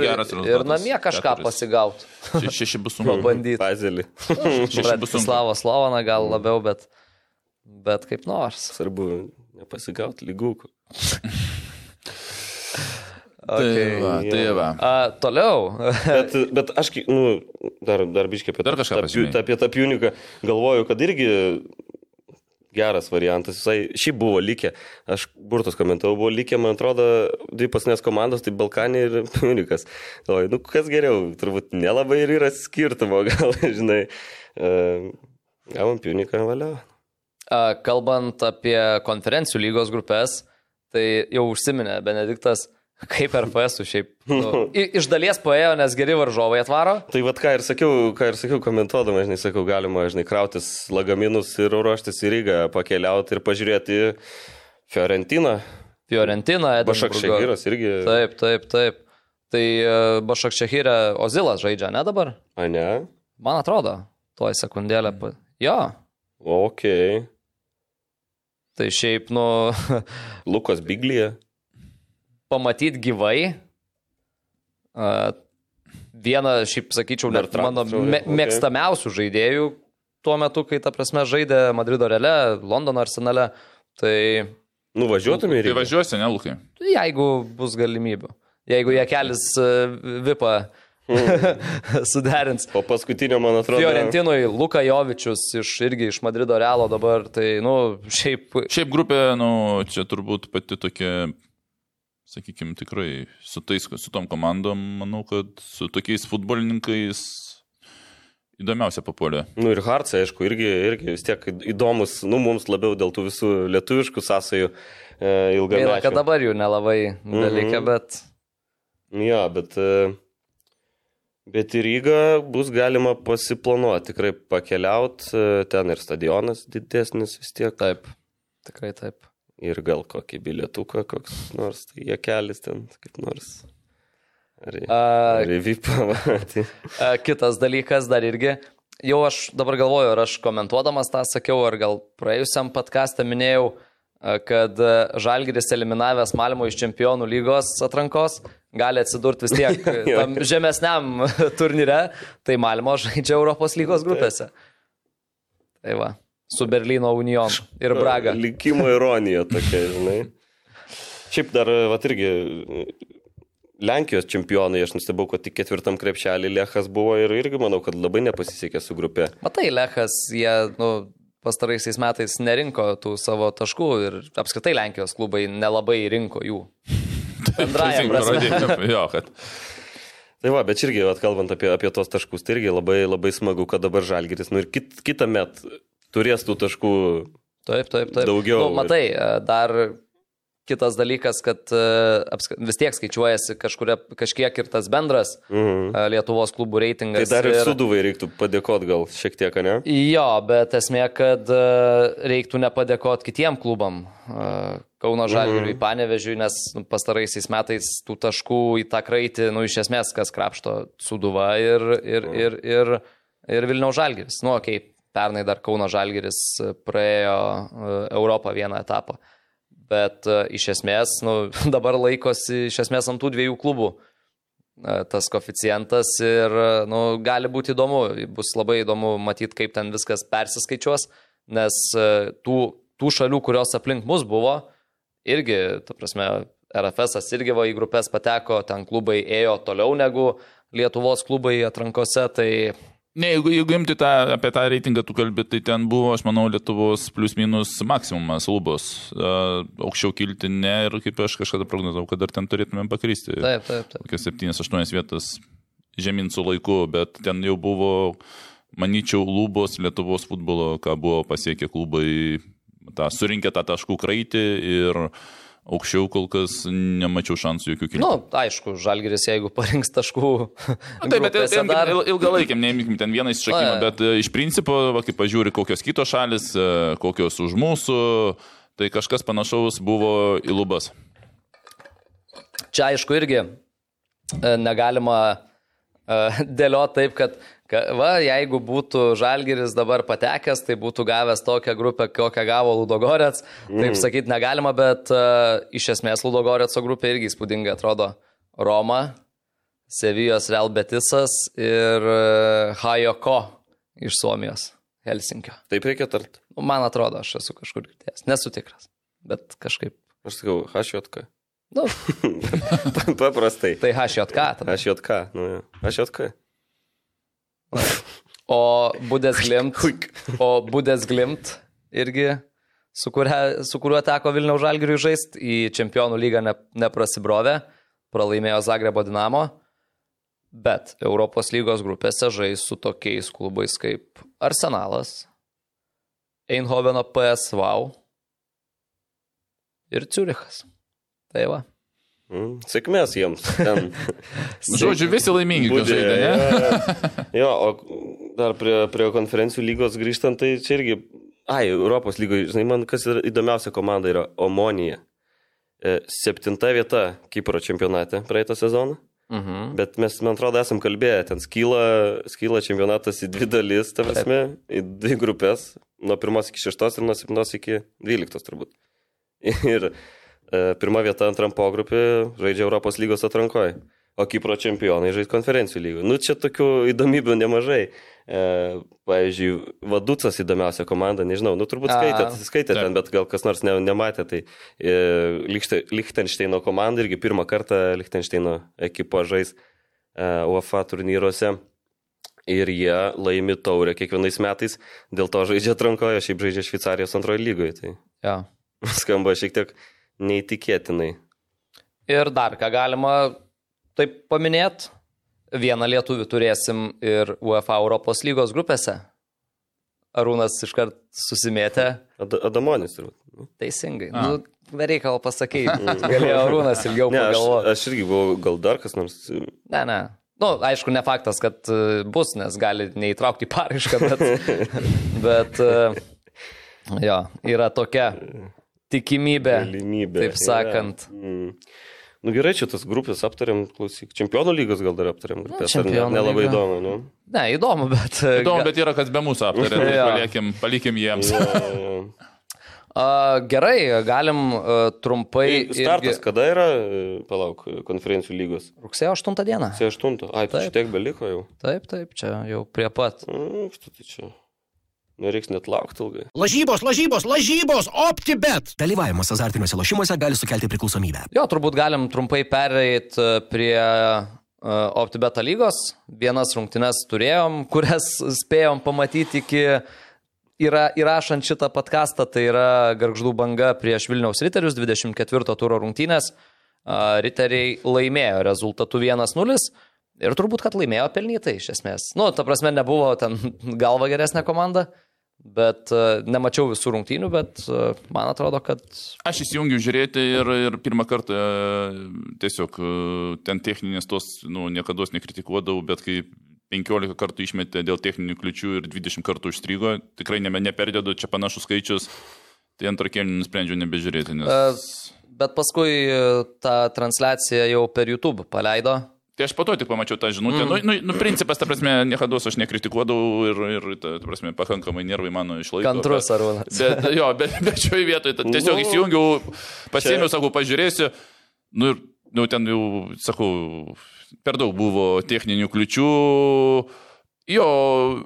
ir namie kažką pasigauti. Šeši, bus sunku. Pabandyti. Pazelį. Šeši bus sunku. Bratislavo Slovaną gal labiau, bet, bet kaip nors. Svarbu nepasigauti lygų. Tai va, tai va. A, toliau. Bet, bet aš, nu, dar, dar biškai apie, Dar tą- tą, apie tą piuniką galvoju, kad irgi geras variantas. Jisai šiaip buvo likę, aš burtus komentavau, buvo likę, man atrodo, dvi pasnės komandos, tai Balkanė ir Piunikas. Galvoju, nu kas geriau, turbūt nelabai ir yra skirtumo, gal, žinai. Uh, gavom Piuniką, valia. A, Kalbant apie konferencijų lygos grupės, tai jau užsiminė Benediktas, kaip RFS šiaip. Nu, i- iš dalies paėjo, nes geri varžovai atvaro. Tai vad ką ir sakiau, ką ir sakiau komentuodama, žinai, sakau, galima, žinai, krautis lagaminus ir ruoštis į Rygą, pakeliauti ir pažiūrėti Fiorentiną. Fiorentina, Bašak Edinburgo. Šegiras irgi. Taip, taip, taip. Tai e, Bašak Šehirė Ozilas žaidžia, ne dabar? A ne? Man atrodo, tuoj sekundėlę. Jo, Ok. tai šiaip, nu, Lukas Biglija. Pamatyti gyvai. a, Vieną, šiaip sakyčiau, net mano me, mėgstamiausių žaidėjų tuo metu, kai ta prasme žaidė Madrido reale, Londono arsenale. Tai Nuvažiuotumė ir Tai važiuosi, ne, Lukai? jeigu bus galimybių, jeigu jie kelis vipą suderins. Po paskutinio, man atrodo. Fiorentinui Luka Jovičius iš, irgi iš Madrido realo dabar, tai, nu, šiaip Šiaip grupė, nu, čia turbūt pati tokia, sakykime, tikrai su, tais, su tom komandom, manau, kad su tokiais futbolininkais įdomiausia papuolė. Nu ir Hartsai, aišku, irgi, irgi vis tiek įdomus, nu mums labiau dėl tų visų lietuviškų sąsajų e, ilgą gaila, kad dabar jų nelabai dalyka, Mhm. bet Jo, bet, e, bet į Rygą bus galima pasiplanuoti, tikrai pakeliauti, ten ir stadionas didesnis vis tiek. taip, tikrai taip. Ir gal kokį bilietuką, koks nors, tai jie kelis ten, kaip nors. Ar, A, ar į VIPą. va, tai- a, kitas dalykas dar irgi, jau aš dabar galvoju, ar aš komentuodamas tą sakiau, ar gal praėjusiam podcast'e minėjau, kad Žalgiris eliminavęs Malmo iš čempionų lygos atrankos gali atsidurti vis tiek tam žemesniam turnyre, tai Malmo žaidžia Europos lygos grupėse. Tai va, su Berlyno Union ir Braga. Likimo ironija tokia, žinai. Šiaip dar, va, irgi Lenkijos čempionai, aš nustebau, kad tik ketvirtam krepšelį Lechas buvo ir irgi manau, kad labai nepasisekė su grupė. Matai, Lechas, jie, nu, pastaraisiais metais nerinko tų savo taškų ir apskritai Lenkijos klubai nelabai rinko jų. Bendraja prasme. Rodė- Jo, kad Tai va, bet irgi, va, kalbant apie, apie tos taškus, tai irgi labai, labai smagu, kad dabar Žalgiris, nu ir kit, kitą metą turės tų taškų. Taip, taip, taip. Daugiau. Nu, matai, e, dar kitas dalykas, kad e, vis tiek skaičiuojasi kažkuria, kažkiek ir tas bendras Mhm. e, Lietuvos klubų Tai reitingas. dar ir suduvai reiktų padėkoti gal šiek tiek, ne? Jo, bet esmė, kad reiktų nepadėkoti kitiem klubam. Kauno Žalgiriui, mhm. Panevežiui, nes nu, pastaraisiais metais tų taškų į tą kraitį, nu, iš esmės, kas krapšto Suduva ir, ir, ir, ir, ir Vilniaus Žalgiris. Nu, okei, okay, pernai dar Kauno Žalgiris e, praėjo e, Europą vieną etapą. Bet e, iš esmės, nu, dabar laikosi iš esmės ant tų dviejų klubų tas koficijantas ir nu, gali būti įdomu, bus labai įdomu matyti, kaip ten viskas persiskaičiuos, nes tų, tų šalių, kurios aplink mus buvo, irgi, ta prasme, RFS irgi va į grupės pateko, ten klubai ėjo toliau negu Lietuvos klubai atrankose, tai Ne, jeigu, jeigu imti tą, apie tą reitingą tu kalbė, tai ten buvo, aš manau, Lietuvos plius minus maksimumas lubos. Uh, aukščiau kilti ne ir kaip aš kažkada prognozavau, kad dar ten turėtumėm pakrysti. taip, taip, taip. Kokias 7-8 vietas žemyn su laiku, bet ten jau buvo, manyčiau, lubos Lietuvos futbolo, ką buvo pasiekę klubai, tą, surinkę tą taškų kraitį ir aukščiau kol kas nemačiau šansų jokių kilti. Na, nu, aišku, Žalgiris, jeigu parinks taškų. Na, Taip, bet ten dar... il- ilgalaikiam, neimkim ten vieną iššakimą, Na, bet e, iš principo, va, kaip pažiūri, kokios kitos šalis, e, kokios už mūsų, tai kažkas panašaus buvo į lubas. Čia aišku irgi e, negalima dėlioti taip, kad ka, va, jeigu būtų Žalgiris dabar patekęs, tai būtų gavęs tokią grupę, kokią gavo Ludogorets. Taip sakyti negalima, bet uh, iš esmės Ludogoretso grupė irgi įspūdingai atrodo. Roma, Sevijos Real Betisas ir uh, Hajoko iš Suomijos, Helsinkio. Taip reikia tart. Nu, man atrodo, aš esu kažkur girdėjęs. Nesu tikras, bet kažkaip. Aš sakau, HJK. Nu, Paprastai. tai HJK. Tada. HJK. Nu, jo. HJK. O Budesglimt, o Budesglimt irgi, su, kuria, su kuriuo teko Vilniaus Žalgiriui žaisti, į Čempionų lygą ne, neprasibrovė, pralaimėjo Zagrebo Dinamo, bet Europos lygos grupėse žais su tokiais klubais kaip Arsenalas, Eindhoveno PSV ir Ciurichas. Tai va. Mm, Sėkmės jiems. Ten. Žodžiu, visi laimingi, kad žaidė, ne? jo, o dar prie, prie konferencijų lygos grįžtant, tai čia irgi, ai, Europos lygoje, žinai, man kas yra įdomiausia komanda yra Omonija. E, Septinta vieta Kipro čempionate praeitą sezoną. Mhm. Bet mes, man atrodo, esam kalbėję, ten skyla, skyla čempionatas į dvi dalis, ta prasme, į dvi grupės, nuo pirmos iki šeštos ir nuo septintos iki dvyliktos turbūt. Ir pirma vieta antram pogrupį žaidžia Europos lygos atrankoje. o Kipro čempionai žais konferencijų lygų. Nu, čia tokių įdomybių nemažai. E, pavyzdžiui, Vaducas įdomiausia komanda, nežinau, nu turbūt skaitėt, skaitėt ten, bet gal kas nors ne, nematė, tai e, Lichtensteino komanda irgi pirmą kartą Lichtensteino ekipa žais e, UEFA turnyruose ir jie laimi taurę kiekvienais metais, dėl to žaidžia atrankoje, šiaip žaidžia Šveicarijos antroje lygoje. Tai Ja. skamba šiek tiek neįtikėtinai. Ir dar ką galima taip paminėti, vieną lietuvį turėsim ir UEFA Europos lygos grupėse. Arūnas iškart susimėtė. Ad Adamonis turbūt. nu. Teisingai. Nu, Bereikalo pasakyti. Galėjo Arūnas ilgiau Ne, aš, pagalvoti. aš irgi buvau, gal dar kas nors. Ne, ne. Nu, aišku, ne faktas, kad e, bus, nes gali neįtraukti paraišką, bet, bet e, jo, yra tokia tikimybė, Galimybė. taip sakant. Ja. Mm. Nu gerai, čia tas grupės aptarėm, klausyk. Čempionų lygos gal dar aptarėm grupės. ar ne- Nelabai lyga. įdomu, nu. Ne, įdomu, bet... Įdomu, bet yra, kas be mūsų aptarė, tai palikim, palikim jiems. Ja, ja. A, gerai, galim trumpai. Tai Startas irgi- kada yra, palauk, konferencijų lygos? Rugsėjo 8 dieną. C8. Ai, tai Taip. tiek beliko jau. Taip, taip, čia jau prie pat. Mm, štai tai čia. Nereiks net laukti ilgai. Lažybos, lažybos, lažybos, OptiBet. Dalyvavimas azartiniuose lošimuose gali sukelti priklausomybę. Jo, turbūt galim trumpai pereiti prie uh, OptiBeta lygos. Vienas rungtynes turėjom, kurias spėjom pamatyti iki yra, įrašant šitą podcastą. Tai yra Garždų banga prieš Vilniaus Riterius 24 turo rungtynės. Uh, Riteriai laimėjo rezultatu 1-0. Ir turbūt, kad laimėjo pelnytai iš esmės. Nu, ta prasme, nebuvo ten galva geresnė komanda, bet uh, nemačiau visų rungtynių, bet uh, man atrodo, kad Aš įsijungiu žiūrėti ir, ir pirmą kartą e, tiesiog e, ten techninės tos, nu, niekada nekritikuodavau, bet kai 15 kartų išmetė dėl techninių kliučių ir 20 kartų užstrygo, tikrai ne, neperdėdu, čia panašus skaičius, tai antrą kėlinį nusprendžiau nebežiūrėti, nes... Bet paskui e, tą transliaciją jau per YouTube paleido. Tai aš po to tik pamačiau tą žinutę. Mm. Nu, nu, nu, principas, ta prasme, niekada aš nekritikuodavau ir, ir ta, ta prasme, pakankamai nervai mano išlaiko. Kantrus bet- Arūnas. Bet, jo, bet, bet šioje vietoje ta- tiesiog įsijungiau, pasėmiau, sakau, pažiūrėsiu. Nu ir nu, ten jau, sakau, per daug buvo techninių kliučių. Jo,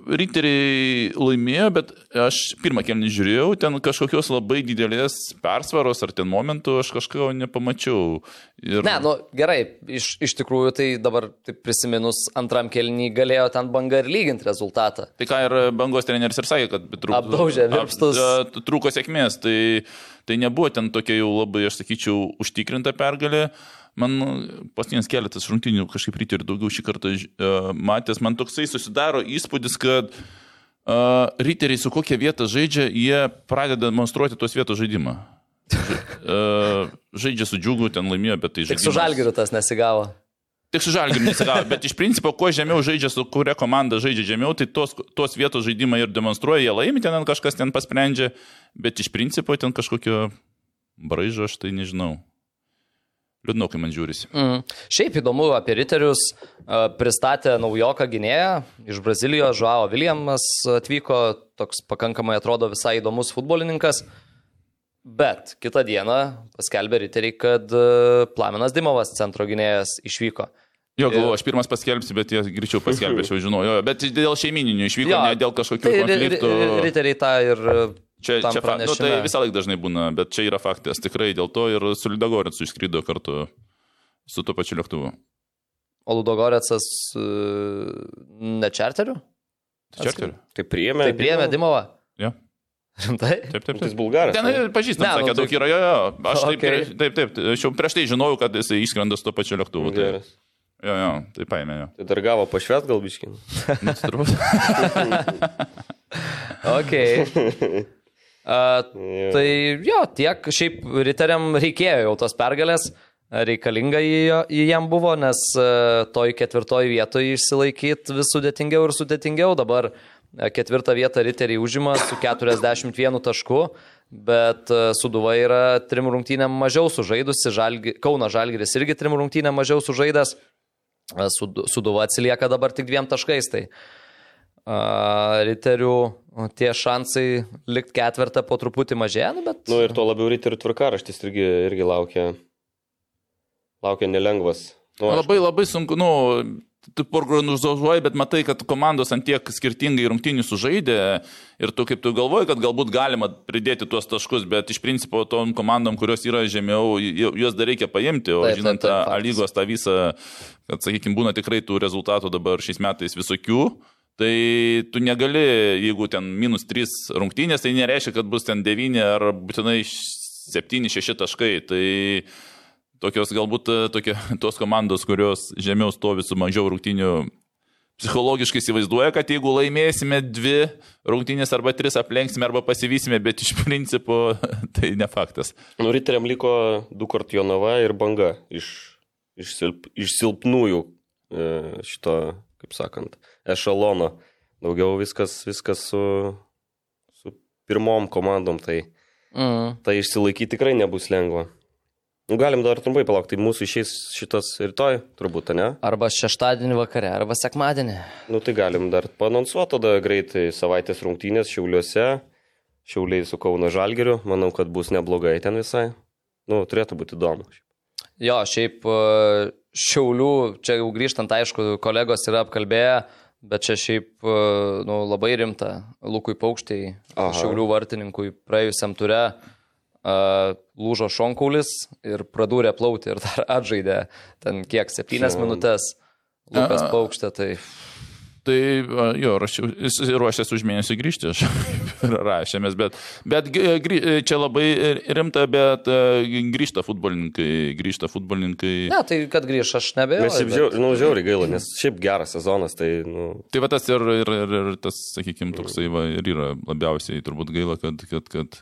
riteriai laimėjo, bet aš pirmą kelnį žiūrėjau, ten kažkokios labai didelės persvaros ar ten momentų aš kažko nepamačiau. Ir... Ne, nu gerai, iš, iš tikrųjų tai dabar taip prisiminus antram kelnį galėjo ten banga ir lyginti rezultatą. Tai ką ir bangos treneris ir sakė, kad trūko, Apdaužė virpstus. ap- trūko sėkmės, tai, tai nebuvo ten tokia jau labai, aš sakyčiau, užtikrinta pergalė. Man paskutinis keletas rungtynių kažkaip ryte ir daugiau šį kartą uh, matęs, man toksai susidaro įspūdis, kad uh, ryteriai su kokia vieta žaidžia, jie pradeda demonstruoti tos vietos žaidimą. Ža, uh, žaidžia su džiugu, ten laimėjo, bet tai Tik žaidimas. su žalgiriu tas nesigavo. Tik su žalgiu nesigavo, bet iš principo, kuo žemiau žaidžia, su kuria komanda žaidžia žemiau, tai tos, tos vietos žaidimą ir demonstruoja, jie laimi, ten kažkas ten pasprendžia, bet iš principo ten kažkokio braižo aš tai nežinau. Liūdnokai man žiūrisi. Mm. Šiaip įdomu apie riterius. e, Pristatė naujoką gynėją iš Brazilijos, Žuavo Viljamas atvyko, toks pakankamai atrodo visai įdomus futbolininkas. Bet kitą dieną paskelbė riteriai, kad e, Plaminas Dimovas, centro gynėjas, išvyko. Jo, galvoju, aš pirmas paskelbsiu, bet jie greičiau paskelbė, aš jau žinojau. Bet dėl šeimininių išvyko, Jo, ne dėl kažkokių tai konfliktų. ri- Riteriai tą ir e, Čia, čia fa... nu, tai visą laiką dažnai būna, bet čia yra faktas. Tikrai dėl to ir Solidagorets išskrido kartu su tuo pačiu lėktuvu. O Ludogoretsas e, ne čarteriu? Čarteriu? Tai priėmė. Tai priėmė Dimovą. Jo. Rimtai? Taip, taip, Tai taip. bulgaras. Ten ir pažįstam, Ne, ne, nu, sakė, tai- daug yra, jo, jo. Aš taip, Okay. okay. taip, taip, aš jau prieš tai žinojau, kad jisai išskrenda su to pačiu lėktuvu. Tai, jo, jo, tai paėmė jo. Tai dar gavo pašvet gal biškin. Nu, tai turbūt. Ok. A, tai jo, tiek šiaip riteriam reikėjo jau tos pergalės, reikalinga jį- jam buvo, nes a, toj ketvirtoj vietoje išsilaikyti vis sudėtingiau ir sudėtingiau. Dabar a, ketvirtą vietą riteriai užima su 41 tašku, bet a, Suduva yra trim rungtynėm mažiau sužaidusi, Žalgi, Kauna Žalgiris irgi trim rungtynėm mažiau sužaidęs, Suduva atsilieka dabar tik dviem taškais. Tai riterių o, tie šansai likti ketvirtą po truputį mažėja, nu, bet... Nu ir to labiau ryterių tvarkaraštis irgi, irgi laukia, laukia nelengvas. Nu, aš- Labai labai sunku, nu, tu prognozuoji, bet matai, kad komandos ant tiek skirtingai rungtynių sužaidė ir tu kaip tu galvoji, kad galbūt galima pridėti tuos taškus, bet iš principo tom komandom, kurios yra žemiau, ju- juos dar reikia paimti, o Taip, taip, žinant taip, tą A lygos tą visą, kad, sakykime, būna tikrai tų rezultatų dabar šiais metais visokių. Tai tu negali, jeigu ten minus 3 rungtynės, tai nereiškia, kad bus ten 9 ar būtinai 7-6 taškai. Tai tokios galbūt e, tokie, tos komandos, kurios žemiau stovi su mažiau rungtynių, psichologiškai įsivaizduoja, kad jeigu laimėsime dvi rungtynės arba tris aplenksime arba pasivysime, bet iš principo tai ne faktas. Nu, riteriam liko du kart Jonava ir banga iš, iš, silp, iš silpnųjų e, šito, kaip sakant, ešalono. Daugiau viskas, viskas su, su pirmom komandom, tai, Mm. tai išsilaikyti tikrai nebus lengva. Nu, galim dar trumpai palaukti, tai mūsų išeis šitas rytoj, turbūt, ne? Arba šeštadienį vakare, arba sekmadienį. Nu, tai galim dar panonsuoti tada greitai savaitės rungtynės Šiauliuose, Šiauliai su Kauno Žalgeriu, manau, kad bus neblogai ten visai. Nu, turėtų būti įdomu. Jo, šiaip e, šiaulių, čia jau grįžtant, aišku, kolegos yra apkalbėję, bet čia šiaip e, nu, labai rimta Lukui Paukštai, Aha. šiaulių vartininkui praėjusiam ture. Uh, lūžo šonkaulis ir pradūrė plauti ir dar atžaidė ten kiek, septynias minutės. Lukas. Paukštė, tai Tai jo, rašiau, jis ruošėsi už mėnesį grįžti, aš rašėmės, bet, bet g- grį, čia labai rimta, bet e, grįžta futbolininkai, grįžta futbolininkai. ne, tai kad grįž, aš nebejoju. Mes šiaip bet- žiaur, nu, žiauriai gaila, nes šiaip geras sezonas, tai, nu, Tai va tas ir, ir, ir, ir tas, sakykime, toksai va, ir yra labiausiai turbūt gaila, kad, kad, kad,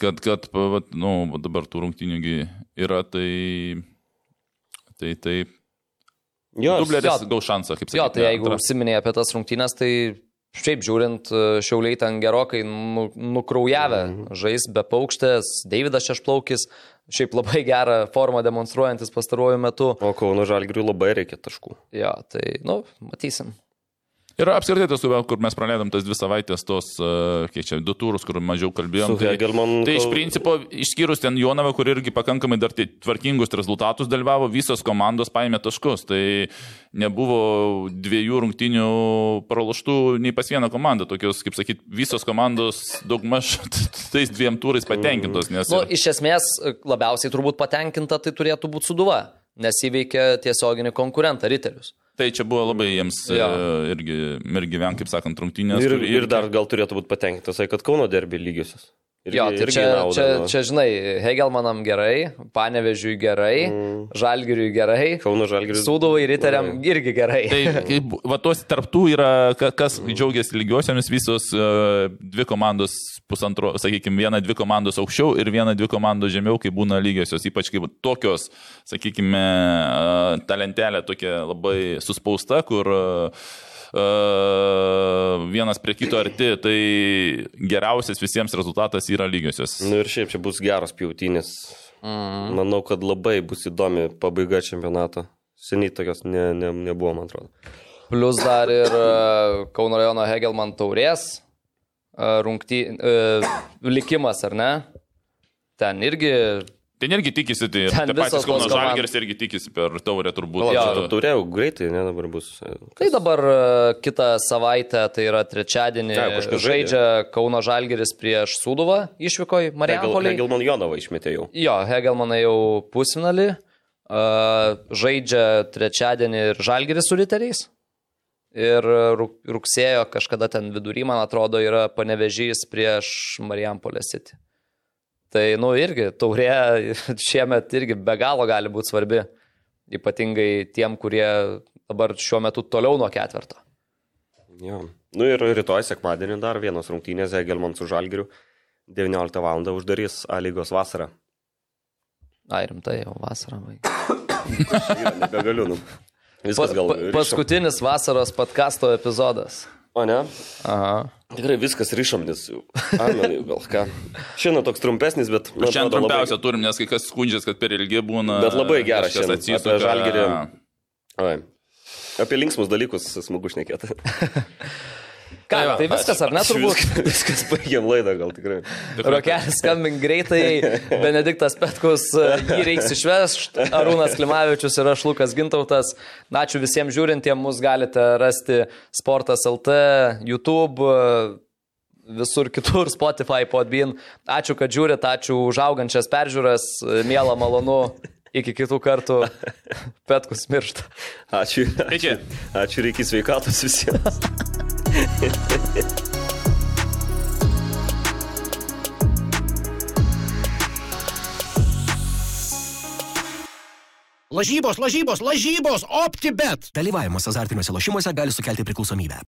kad, kad va, nu, va dabar tų rungtynių yra, tai, tai, tai jo, dubleris jo. gaus šansą, kaip sakyti. Jo, tai jeigu užsiminėjai apie tas rungtynės, tai šiaip žiūrint, e, šiauliai ten gerokai nu, nukraujavę Mhm. žais be paukštės, Davidas Šešplaukis, šiaip labai gerą formą demonstruojantis pastaruoju metu. O Kauno Žalgiriui labai reikia taškų. Jo, tai, nu, matysim. Ir apskritai tas, kur mes praleidom tas dvi savaitės, tos, e, kiek čia, du turus, kur mažiau kalbėjom. Hegelman Tai iš principo, išskyrus ten Jonavą, kur irgi pakankamai dar tai tvarkingus rezultatus dalyvavo, visos komandos paėmė taškus. Tai nebuvo dviejų rungtinių praloštų nei pas vieną komandą. Tokios, kaip sakyt, visos komandos daugmaž tais dviem turais patenkintos. Nes Nu, iš esmės, labiausiai turbūt patenkinta tai turėtų būti suduva, nes įveikė tiesioginį konkurentą Riterius. Tai čia buvo labai jiems Jo. e, irgi, vien, kaip sakant, rungtynės. Ir, kur ir dar gal turėtų būti patenkintas, kad Kauno derbi lygiosios. Irgi, Jo, tai irgi čia, nauda, čia, nu. čia, žinai, Hegelmanam gerai, Panevežiui gerai, mm. Žalgiriui gerai, Kauno Žalgiris. Sūduvai Riteriam irgi gerai. Tai kaip, va tos tarptų yra, ka- kas džiaugiasi lygiosiamis, visos uh, dvi komandos pusantro, sakykime, viena, dvi komandos aukščiau ir viena, dvi komandos žemiau, kai būna lygiosios, ypač kaip tokios, sakykime, talentelė tokia labai suspausta, kur vienas prie kito arti, tai geriausias visiems rezultatas yra lygiosios. Nu ir šiaip čia bus geros pjautinės. Mm. Manau, kad labai bus įdomi pabaiga čempionato. Seniai tokios ne, ne, nebuvo, man atrodo. Plus dar ir Kauno rajono Hegelman taurės rungty, e, likimas, ar ne? Ten irgi Ten irgi tikisi, tai Ten patys Kauno. Žalgeris irgi tikisi per taurę turbūt. Jo. čia to turėjau greitai, ne dabar bus. Tai dabar e, kitą savaitę, tai yra trečiadienį, kažkas žaidžia Kauno Žalgeris prieš Sūduvą išvyko į Hegel, Marijampolį. Hegelman Jonavą išmetė jau. Jo, Hegelmanai jau pusfinalį. Uh, žaidžia trečiadienį ir Žalgeris su riteriais. Ir rugsėjo kažkada ten vidury, man atrodo, yra panevežys prieš Marijampolę City. Tai, nu, irgi taurė šiemet irgi be galo gali būti svarbi. Ypatingai tiem, kurie dabar šiuo metu toliau nuo ketvirto. Jo. Nu ir rytoj sekmadienį dar vienos rungtynės Hegelman su Žalgiriu. 19 val. uždarys A lygos vasarą. Ai, rimtai, jau vasarą. Nebegaliu. Nu. Viskas gal. pa, paskutinis vasaros podkasto epizodas. O ne? Aha. Tikrai viskas ryšom, nes jau. Armenai, gal ką. Šiandien toks trumpesnis, bet... man Šiandien atrodo, labai- trumpiausia turim, nes kai kas skundžiasi, kad per ilgi būna. Bet labai geras šiandien. atsisuka. Apie Žalgirį. Oi. Apie linksmus dalykus smagu šnekėti. Ką, Tai va, tai viskas, ar ne, turbūt? Viskas, viskas baigėm laidą gal tikrai. Rokelis skambink greitai, Benediktas Petkus, jį reiks išvežti, Arūnas Klimavičius ir aš Lukas Gintautas. Ačiū visiems žiūrintiems, mus galite rasti Sportas LT, YouTube, visur kitur, Spotify, Podbean. Ačiū, kad žiūrit, ačiū už augančias peržiūras, mėla malonu. Iki kitų kartų Petkus miršta. Ačiū. Ačiū, ačiū reikia sveikatos visiems. Lažybos, lažybos, lažybos, OptiBet. Dalyvavimas azartiniuose lošimuose gali sukelti priklausomybę.